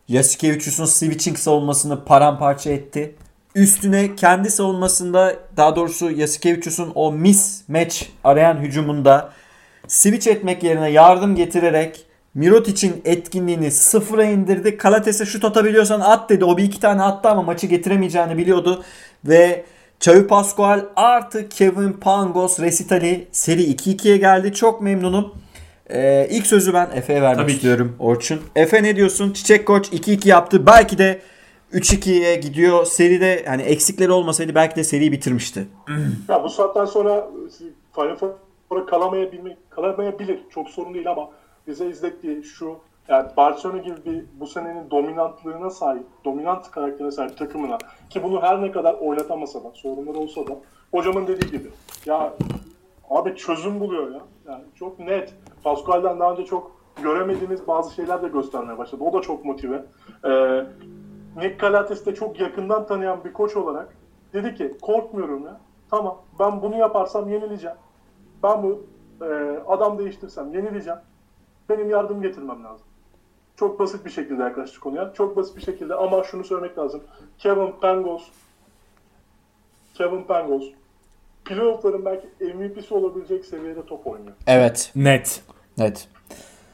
Yasikevicius'un switching savunmasını paramparça etti. Üstüne kendi savunmasında daha doğrusu Yasikevicius'un o mismatch arayan hücumunda switch etmek yerine yardım getirerek Mirotic'in etkinliğini sıfıra indirdi. Kalates'e şut atabiliyorsan at dedi. O bir iki tane attı ama maçı getiremeyeceğini biliyordu. Ve Xavi Pascual artı Kevin Pangos resitali seri 2-2'ye geldi. Çok memnunum. Ee, ilk sözü ben Efe'ye vermek Tabii ki. istiyorum Orçun. Efe ne diyorsun? Çiçek Koç 2-2 yaptı. Belki de 3-2'ye gidiyor. Seride hani eksikleri olmasaydı belki de seriyi bitirmişti. Ya bu saatten sonra Final Four'a kalamayabilir. Çok sorun değil ama bize izlettiği şu yani Barcelona gibi bir bu senenin dominantlığına sahip, dominant karakterine sahip takımına ki bunu her ne kadar oynatamasa da, sorunları olsa da hocamın dediği gibi ya abi çözüm buluyor ya. Yani çok net. Pascual'den daha önce çok göremediğimiz bazı şeyler de göstermeye başladı. O da çok motive. Ee, Nick Calates de çok yakından tanıyan bir koç olarak dedi ki korkmuyorum ya. Tamam ben bunu yaparsam yenileceğim. Ben bu e, adam değiştirsem yenileceğim. Benim yardım getirmem lazım. Çok basit bir şekilde yaklaştık konuya. Çok basit bir şekilde ama şunu söylemek lazım. Kevin Pangos Kevin Pangos playoff'ların belki MVP'si olabilecek seviyede top oynuyor. Evet. Net. Evet.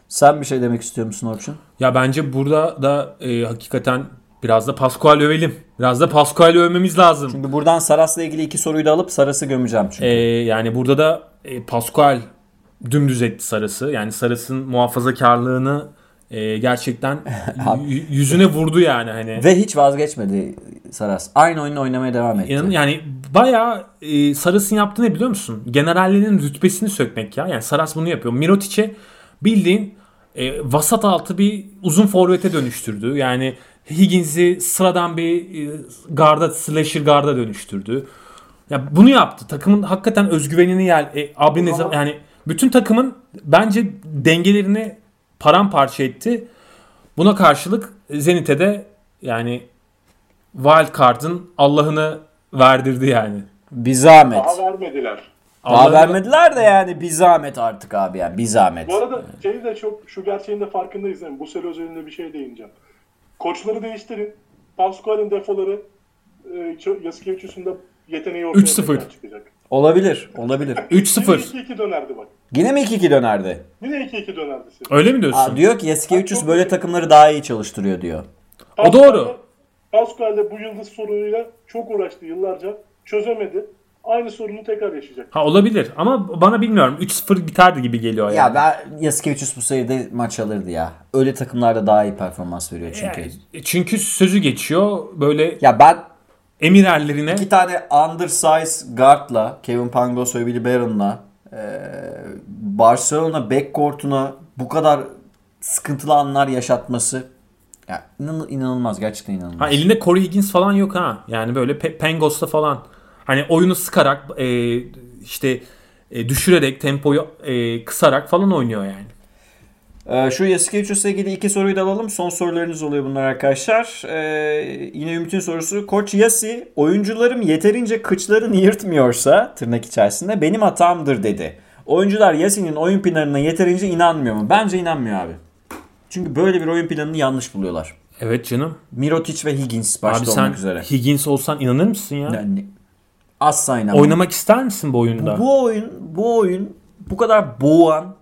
Sen bir şey demek istiyor musun Orçun? Ya bence burada da e, hakikaten biraz da Pascual övelim. Biraz da Pascual'i övmemiz lazım. Çünkü buradan Saras'la ilgili iki soruyu da alıp Saras'ı gömeceğim çünkü. E, yani burada da e, Pascual dümdüz etti Saras'ı. Yani Saras'ın muhafazakarlığını e, gerçekten yüzüne vurdu yani hani. Ve hiç vazgeçmedi Saras. Aynı oyunu oynamaya devam etti. İnanın yani bayağı e, Saras'ın yaptığı ne biliyor musun? Generallerin rütbesini sökmek ya. Yani Saras bunu yapıyor. Mirotic'e bildiğin e, vasat altı bir uzun forvete dönüştürdü. Yani Higgins'i sıradan bir e, garda, slasher garda dönüştürdü. Ya bunu yaptı. Takımın hakikaten özgüvenini yer e, abi ne zaman- yani bütün takımın bence dengelerini paramparça etti. Buna karşılık Zenit'e de yani wild card'ın Allah'ını verdirdi yani. Bir zahmet. Daha vermediler. Daha Allah'ını- vermediler de yani bir zahmet artık abi yani bir zahmet. Bu arada şeyi de çok şu gerçeğin de farkındayız. Yani bu sene özelinde bir şey değineceğim. Koçları değiştirin. Pascual'in defoları e, Yasikevicius'un da yeteneği ortaya 3-0. tekrar çıkacak. Olabilir, olabilir. 3-0. Yine 2-2 dönerdi bak. Yine mi 2-2 dönerdi? Yine 2-2 dönerdi. seri. Öyle mi diyorsun? Aa, diyor ki Yasikevicius böyle takımları daha iyi çalıştırıyor diyor. O doğru. Pascual de bu yıldız sorunuyla çok uğraştı yıllarca. Çözemedi. Aynı sorunu tekrar yaşayacak. Ha olabilir ama bana bilmiyorum 3-0 biterdi gibi geliyor yani. Ya ben Yasikevicius bu seride maç alırdı ya. Öyle takımlarda daha iyi performans veriyor çünkü. Yani, çünkü sözü geçiyor böyle Ya ben emir erlerine. iki tane undersize guardla Kevin Pangos ve Billy Barron'la eee Barcelona backcourt'una bu kadar sıkıntılı anlar yaşatması ya inan- inanılmaz gerçekten inanılmaz. Ha elinde Corey Higgins falan yok ha. Yani böyle Pe- Pangos'ta falan. Hani oyunu sıkarak e, işte e, düşürerek tempoyu e, kısarak falan oynuyor yani. Ee, şu Yasikevicius'la ilgili iki soruyu da alalım. Son sorularınız oluyor bunlar arkadaşlar. Ee, yine Ümit'in sorusu. Koç Yasi oyuncularım yeterince kıçlarını yırtmıyorsa tırnak içerisinde benim hatamdır dedi. Oyuncular Yasi'nin oyun planına yeterince inanmıyor mu? Bence inanmıyor abi. Çünkü böyle bir oyun planını yanlış buluyorlar. Evet canım. Mirotic ve Higgins başta Abi sen olmak üzere. Higgins olsan inanır mısın ya? Yani, asla inanmam. Oynamak ister misin bu oyunda? Bu oyun, bu oyun bu kadar boğan,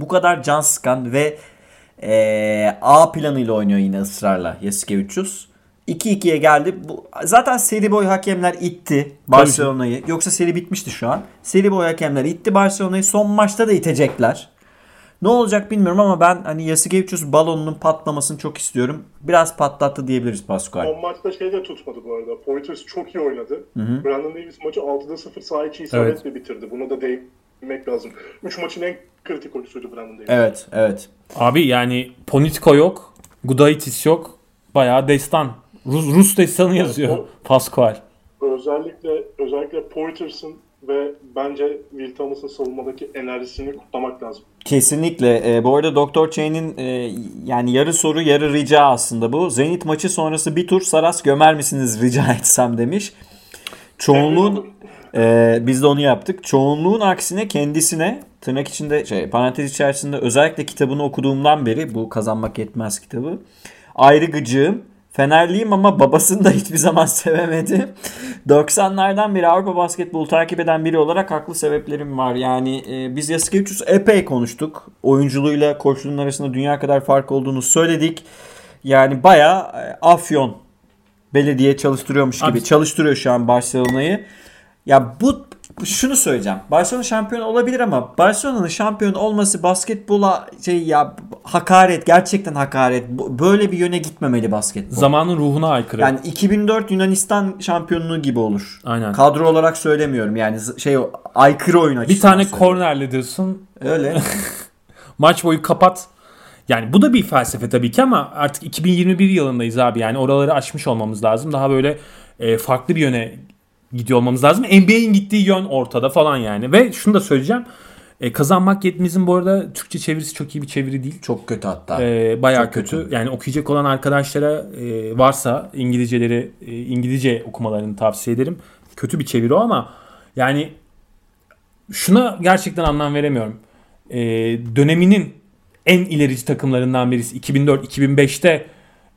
bu kadar can sıkan ve eee, A planıyla oynuyor yine ısrarla Yasikevicius. 2-2'ye geldi. Bu, zaten seri boy hakemler itti Barcelona'yı. Yoksa seri bitmişti şu an. Seri boy hakemler itti Barcelona'yı. Son maçta da itecekler. Ne olacak bilmiyorum ama ben hani Yasikevicius balonunun patlamasını çok istiyorum. Biraz patlattı diyebiliriz Pascual. Son maçta şey de tutmadı bu arada. Poitras çok iyi oynadı. Brandon Davis maçı 6'da 0 saha içi isabetle bitirdi. Buna da değinmek lazım. 3 maçın en kritik oyuncusuydu Brandon Davis. Evet, evet. Abi yani Ponitko yok. Gudaitis yok. Bayağı destan. Rus, Rus destanı yazıyor. o- Pascual. Özellikle özellikle Poiters'ın ve bence Will Thomas'ın savunmadaki enerjisini kutlamak lazım. Kesinlikle. E, bu arada Doktor Chain'in e, yani yarı soru yarı rica aslında bu. Zenit maçı sonrası bir tur Saras gömer misiniz rica etsem demiş. çoğunluğun e, biz de onu yaptık. Çoğunluğun aksine kendisine tırnak içinde şey parantez içerisinde özellikle kitabını okuduğumdan beri bu kazanmak yetmez kitabı. Ayrı gıcığım. Fenerliyim ama babasını da hiçbir zaman sevemedi. 90'lardan beri Avrupa basketbolu takip eden biri olarak haklı sebeplerim var. Yani e, biz Yasikevicius epey konuştuk. Oyunculuğuyla koçluğunun arasında dünya kadar fark olduğunu söyledik. Yani bayağı e, Afyon belediye çalıştırıyormuş gibi Abi- çalıştırıyor şu an Barcelona'yı. Ya bu şunu söyleyeceğim. Barcelona şampiyon olabilir ama Barcelona'nın şampiyon olması basketbola şey ya hakaret gerçekten hakaret. Böyle bir yöne gitmemeli basketbol. Zamanın ruhuna aykırı. yani 2004 Yunanistan şampiyonluğu gibi olur. Aynen. Kadro olarak söylemiyorum yani şey aykırı oyun bir açısından tane söylüyorum. kornerle diyorsun. Öyle. Maç boyu kapat. Yani bu da bir felsefe tabii ki ama artık 2021 yılındayız abi. Yani oraları aşmış olmamız lazım. Daha böyle e, farklı bir yöne gidiyor olmamız lazım. NBA'in gittiği yön ortada falan yani. Ve şunu da söyleyeceğim. E, kazanmak yetimizin bu arada Türkçe çevirisi çok iyi bir çeviri değil. Çok kötü hatta. E, bayağı Çok kötü. kötü. Yani okuyacak olan arkadaşlara e, varsa İngilizceleri e, İngilizce okumalarını tavsiye ederim. Kötü bir çeviri o ama yani şuna gerçekten anlam veremiyorum. E, döneminin en ilerici takımlarından birisi 2004-2005'te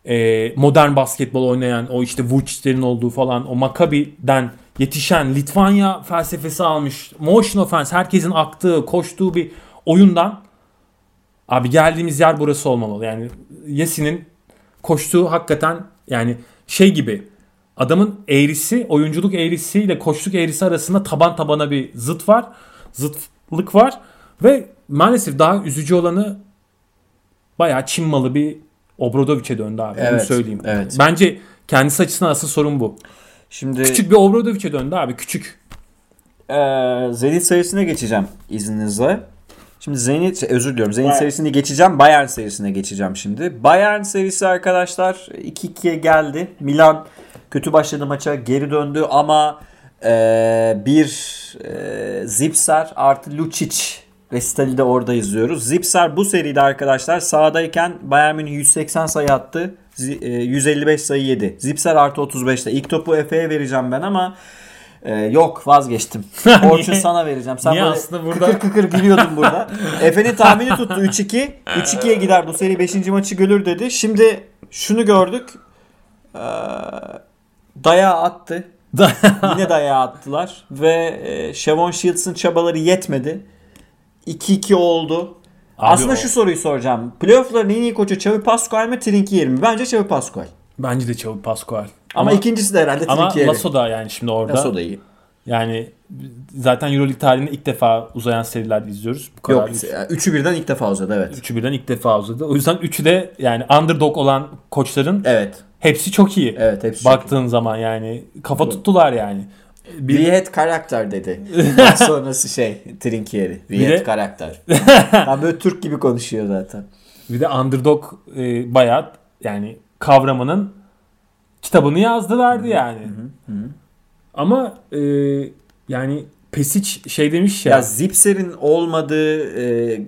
e, modern basketbol oynayan o işte Vucic'lerin olduğu falan o Maccabi'den yetişen Litvanya felsefesi almış. Motion offense herkesin aktığı, koştuğu bir oyundan Abi geldiğimiz yer burası olmamalı. Yani Yesi'nin koştuğu hakikaten yani şey gibi adamın eğrisi, oyunculuk eğrisiyle koşluk eğrisi arasında taban tabana bir zıt var. Zıtlık var ve maalesef daha üzücü olanı bayağı Çin malı bir Obradovic'e döndü abi. Evet, söyleyeyim. evet. Bence kendisi açısından asıl sorun bu. Şimdi Küçük bir Obradovic'e döndü abi. Küçük. Ee, Zenit serisine geçeceğim izninizle. Şimdi Zenit, şey, özür diliyorum. Zenit Bayern. serisini geçeceğim. Bayern serisine geçeceğim şimdi. Bayern serisi arkadaşlar 2-2'ye geldi. Milan kötü başladı maça geri döndü ama e, bir e, Zipser artı Lucic resitali de orada izliyoruz. Zipser bu seride arkadaşlar sahadayken Bayern Münih 180 sayı attı. Zi- e, 155 sayı yedi. Zipser artı 35'te. İlk topu Efe'ye vereceğim ben ama ee, yok vazgeçtim. Orçun sana vereceğim. Sen Niye böyle aslında burada- kıkır kıkır gülüyordun burada. Efe'nin tahmini tuttu 3-2. 3-2'ye gider bu seri 5. maçı görür dedi. Şimdi şunu gördük. Ee, dayağı attı. Yine dayağı attılar. Ve e, Shavon Shields'ın çabaları yetmedi. 2-2 oldu. Aslında o- şu soruyu soracağım. Playoff'ların en iyi koçu Xavi Pascual mi Trinkier mi? Bence Xavi Pascual. Bence de Çavuş Pascual. Ama, ikincisi de herhalde ama Trinkier. Lasso da yani şimdi orada. Lasso da iyi. Yani zaten Euroleague tarihinde ilk defa uzayan seriler izliyoruz. Bu kadar. Yok, üçü birden ilk defa uzadı evet. Üçü birden ilk defa uzadı. O yüzden üçü de yani underdog olan koçların Evet. hepsi çok iyi. Evet hepsi çok Baktığın zaman yani kafa tuttular yani. We had karakter dedi. Sonrası şey Trinkieri. Bir had de- karakter. Tam böyle Türk gibi konuşuyor zaten. Bir de underdog e, bayağı yani kavramının kitabını yazdı verdi yani. Ama e, yani Pesic şey demiş ya. Ya Zipser'in olmadığı e,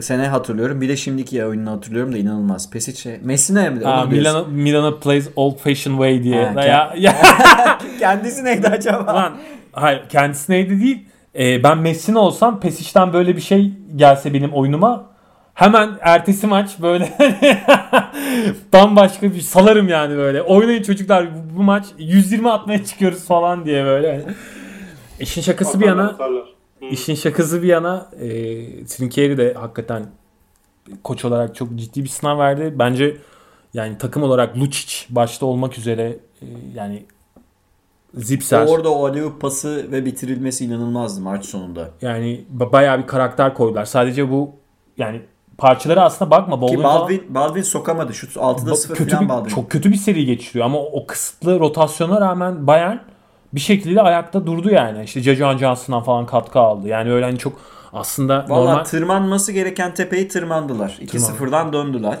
sene hatırlıyorum. Bir de şimdiki oyununu hatırlıyorum da inanılmaz. Pesic, Messina mi? Aa. Milano, Milano plays old fashioned way diye. Ha, ya, ya, Kendisi neydi acaba? Lan hayır kendisi neydi değil. Ee, ben Messina olsam Pesic'ten böyle bir şey gelse benim oyunuma hemen ertesi maç böyle bambaşka bir salarım yani böyle. Oynayın çocuklar bu, bu maç 120 atmaya çıkıyoruz falan diye böyle. İşin şakası bir yana Atarlar. Hı. işin şakası bir yana e, Trinkieri de hakikaten koç olarak çok ciddi bir sınav verdi. Bence yani takım olarak Lucic başta olmak üzere e, yani Zipser Orada o alley pası ve bitirilmesi inanılmazdı maç sonunda. Yani ba- bayağı bir karakter koydular. Sadece bu yani parçalara aslında bakma. Ki Baldwin falan Baldwin, Baldwin sokamadı. Şut 6'da ba- 0 kötü falan bir, Baldwin. çok kötü bir seri geçiriyor ama o kısıtlı rotasyona rağmen Bayern bir şekilde ayakta durdu yani. İşte Jajuan Johnson'dan falan katkı aldı. Yani öyle hani çok aslında Valla normal tırmanması gereken tepeyi tırmandılar. 2-0'dan döndüler.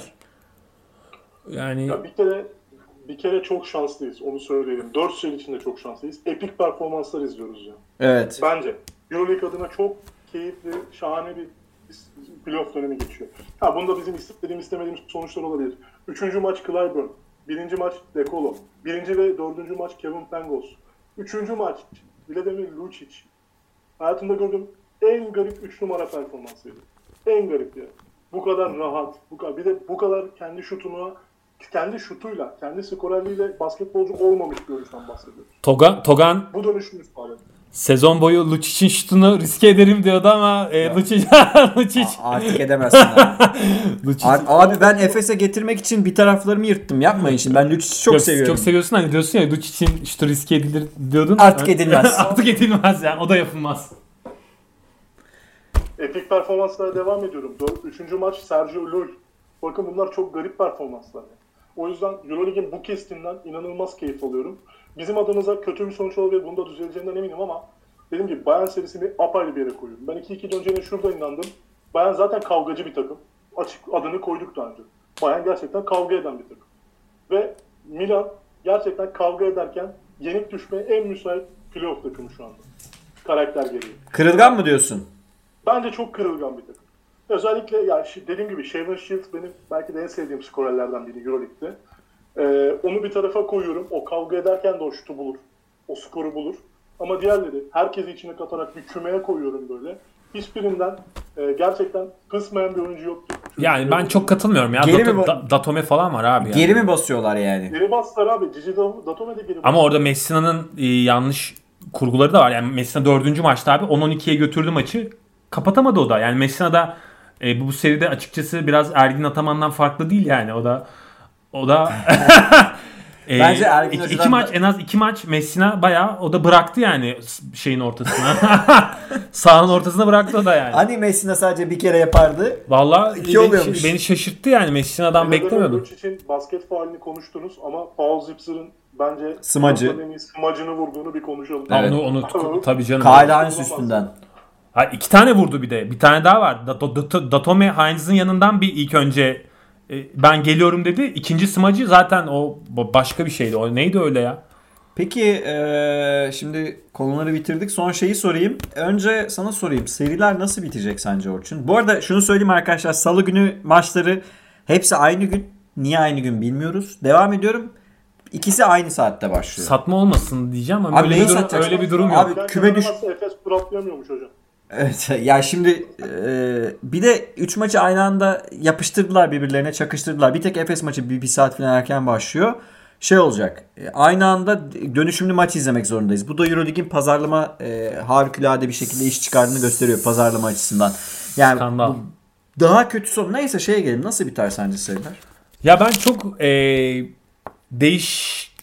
yani Ya bir kere bir kere çok şanslıyız. Onu söyleyelim. 4 sene içinde çok şanslıyız. Epik performanslar izliyoruz ya. Evet. Bence. Euroleague adına çok keyifli, şahane bir playoff dönemi geçiyor. Ha bunda bizim istediğimiz istemediğimiz sonuçlar olabilir. Üçüncü maç Clyburn. Birinci maç Dekolo. Birinci ve dördüncü maç Kevin Pangos. Üçüncü maç Vladimir Lucic. Hayatımda gördüğüm en garip 3 numara performansıydı. En garip ya. Bu kadar rahat. Bu kadar, bir de bu kadar kendi şutuna kendi şutuyla, kendi skorerliğiyle basketbolcu olmamış oyuncudan bahsediyoruz. Togan, Togan Bu dönüşümü sağladı. Sezon boyu Lucic'in şutunu riske ederim diyordu ama e, Lucic, Lucic, Artık edemezsin abi. Lucic Abi, abi ben Efes'e getirmek için bir taraflarımı yırttım. Yapmayın şimdi. Ben Lucic'i çok Yok, seviyorum. Çok seviyorsun hani diyorsun ya Lucic'in şutu riske edilir diyordun. Artık edilmez. Artık edilmez yani o da yapılmaz. Epik performanslara devam ediyorum. Üçüncü maç Sergio Llull. Bakın bunlar çok garip performanslar. O yüzden Euroleague'in bu kestinden inanılmaz keyif alıyorum. Bizim adımıza kötü bir sonuç olabilir. Bunda düzeleceğinden eminim ama dediğim gibi Bayern serisini apayrı bir yere koyuyorum. Ben 2-2 döneceğine şurada inandım. Bayern zaten kavgacı bir takım. Açık adını koyduk daha önce. Bayern gerçekten kavga eden bir takım. Ve Milan gerçekten kavga ederken yenik düşmeye en müsait playoff takımı şu anda. Karakter gereği. Kırılgan mı diyorsun? Bence çok kırılgan bir takım. Özellikle ya dediğim gibi Shaven Shields benim belki de en sevdiğim skorerlerden biri Euroleague'de. Ee, onu bir tarafa koyuyorum. O kavga ederken de o şutu bulur. O skoru bulur. Ama diğerleri herkesi içine katarak bir kümeye koyuyorum böyle. Hiçbirinden e, gerçekten kısmayan bir oyuncu yoktu. Yani ben çok katılmıyorum ya. Geri Dato- mi Da- Datome falan var abi yani. Geri mi basıyorlar yani? Geri bastılar abi. Cici Da- Datome de geri Ama orada Messina'nın e, yanlış kurguları da var. Yani Messina dördüncü maçta abi 10-12'ye götürdü maçı. Kapatamadı o da. Yani Messina da e, bu seride açıkçası biraz Ergin Ataman'dan farklı değil yani. O da o da e, Bence Ergin iki, iki maç da- en az iki maç Messina bayağı o da bıraktı yani şeyin ortasına. Sahanın ortasına bıraktı o da yani. Hani Messina sadece bir kere yapardı. Vallahi İki beni, oluyormuş. beni şaşırttı yani Messina'dan beklemiyordum. için basket faulini konuştunuz ama Paul Zipser'ın bence Smacı. smacını vurduğunu bir konuşalım. Evet. Onu, onu tabii canım. Kyle Hines üstünden. Ha, iki tane vurdu bir de. Bir tane daha var. Dato, Dato, Datome Heinz'ın yanından bir ilk önce ben geliyorum dedi. İkinci smacı zaten o başka bir şeydi. O neydi öyle ya? Peki eee, şimdi konuları bitirdik. Son şeyi sorayım. Önce sana sorayım. Seriler nasıl bitecek sence Orçun? Bu arada şunu söyleyeyim arkadaşlar. Salı günü maçları hepsi aynı gün. Niye aynı gün bilmiyoruz. Devam ediyorum. İkisi aynı saatte başlıyor. Satma olmasın diyeceğim ama Abi öyle bir durum, öyle bir durum yok. Abi küme düş- Efes hocam. Evet ya şimdi e, bir de 3 maçı aynı anda yapıştırdılar birbirlerine çakıştırdılar. Bir tek Efes maçı bir, bir saat falan erken başlıyor. Şey olacak e, aynı anda dönüşümlü maç izlemek zorundayız. Bu da Euroleague'in pazarlama e, harikulade bir şekilde iş çıkardığını gösteriyor pazarlama açısından. Yani Skandal. bu daha kötü son neyse şeye gelelim nasıl biter sence seriler? Ya ben çok e, değiş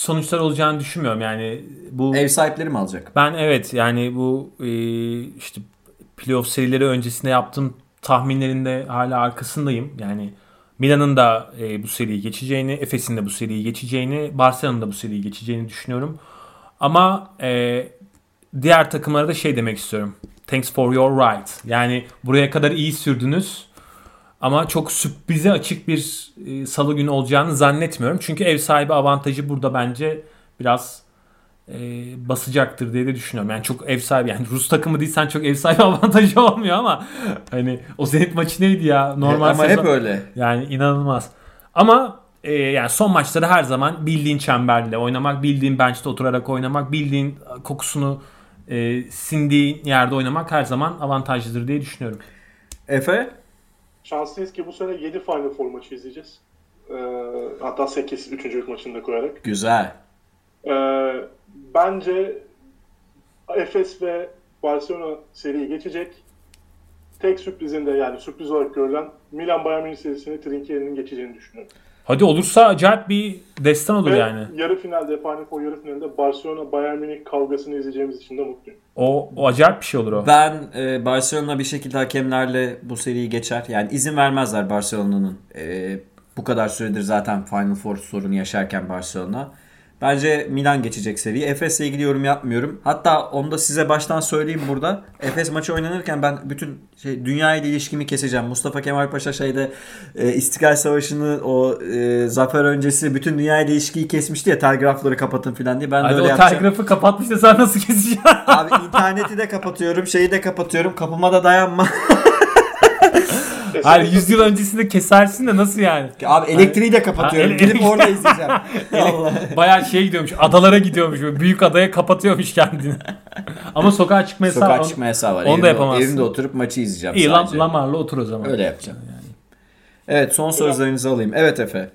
sonuçlar olacağını düşünmüyorum. Yani bu Ev sahipleri mi alacak? Ben evet yani bu e, işte playoff serileri öncesinde yaptığım tahminlerinde hala arkasındayım. Yani Milan'ın da e, bu seriyi geçeceğini, Efes'in de bu seriyi geçeceğini, Barcelona'nın da bu seriyi geçeceğini düşünüyorum. Ama e, diğer takımlara da şey demek istiyorum. Thanks for your right. Yani buraya kadar iyi sürdünüz. Ama çok sürprize açık bir e, salı günü olacağını zannetmiyorum. Çünkü ev sahibi avantajı burada bence biraz e, basacaktır diye de düşünüyorum. Yani çok ev sahibi yani Rus takımı değilsen çok ev sahibi avantajı olmuyor ama hani o Zenit maçı neydi ya? Normal Ama sezon- hep öyle. yani inanılmaz. Ama e, yani son maçları her zaman bildiğin çemberle oynamak, bildiğin bench'te oturarak oynamak, bildiğin kokusunu e, sindiğin yerde oynamak her zaman avantajlıdır diye düşünüyorum. Efe? Şanslıyız ki bu sene 7 Final Four maçı izleyeceğiz. Ee, hatta 8 3. maçında koyarak. Güzel. Ee, bence Efes ve Barcelona seriyi geçecek. Tek sürprizinde yani sürpriz olarak görülen Milan Bayern Münih serisini Trinkieri'nin geçeceğini düşünüyorum. Hadi olursa acayip bir destan olur Ve yani. yarı finalde Final Four yarı finalinde Barcelona Bayern Münih kavgasını izleyeceğimiz için de mutluyum. O, o acayip bir şey olur o. Ben e, Barcelona bir şekilde hakemlerle bu seriyi geçer. Yani izin vermezler Barcelona'nın. E, bu kadar süredir zaten Final Four sorunu yaşarken Barcelona. Bence Milan geçecek seriyi. Efes'le ilgili yorum yapmıyorum. Hatta onu da size baştan söyleyeyim burada. Efes maçı oynanırken ben bütün şey, dünya ile ilişkimi keseceğim. Mustafa Kemal Paşa şeyde e, İstiklal Savaşı'nı o e, zafer öncesi bütün dünya ile ilişkiyi kesmişti ya telgrafları kapatın filan diye. Ben de Hadi öyle o yapacağım. telgrafı kapatmışsa sen nasıl keseceksin? Abi interneti de kapatıyorum, şeyi de kapatıyorum. Kapıma da dayanma. Hayır 100 yıl öncesinde kesersin de nasıl yani? Abi elektriği de kapatıyorum. Ha, Gidip elektrik- orada izleyeceğim. Bayağı şey gidiyormuş. Adalara gidiyormuş. Böyle büyük adaya kapatıyormuş kendini. Ama sokağa çıkma yasağı. Sokağa çıkma yasağı var. onu da yapamazsın. Evimde oturup maçı izleyeceğim İyi sadece. Lamar'la otur o zaman. Öyle yapacağım. Evet son sözlerinizi alayım. Evet Efe.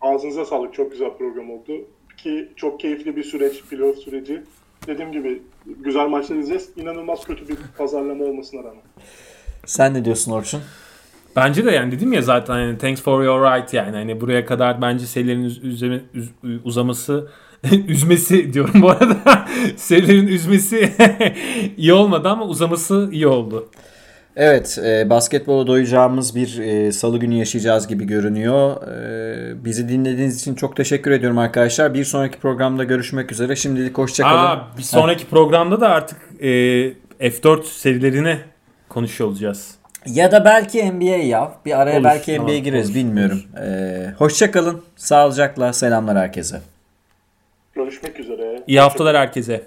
Ağzınıza sağlık. Çok güzel program oldu. Ki çok keyifli bir süreç, playoff süreci. Dediğim gibi güzel maçlar izleyeceğiz. İnanılmaz kötü bir pazarlama olmasına rağmen. Sen ne diyorsun Orçun? Bence de yani dedim ya zaten hani thanks for your right yani hani buraya kadar bence serilerin üz- üzeme- üz- uzaması üzmesi diyorum bu arada. serilerin üzmesi iyi olmadı ama uzaması iyi oldu. Evet, e, basketbola doyacağımız bir e, salı günü yaşayacağız gibi görünüyor. E, bizi dinlediğiniz için çok teşekkür ediyorum arkadaşlar. Bir sonraki programda görüşmek üzere. Şimdilik hoşçakalın. Aa, bir sonraki programda da artık e, F4 serilerini konuşuyor olacağız. Ya da belki NBA ya. Bir araya Olur, belki tamam, NBA gireriz olur, bilmiyorum. E, hoşçakalın. Sağlıcakla. Selamlar herkese. Görüşmek üzere. İyi haftalar herkese.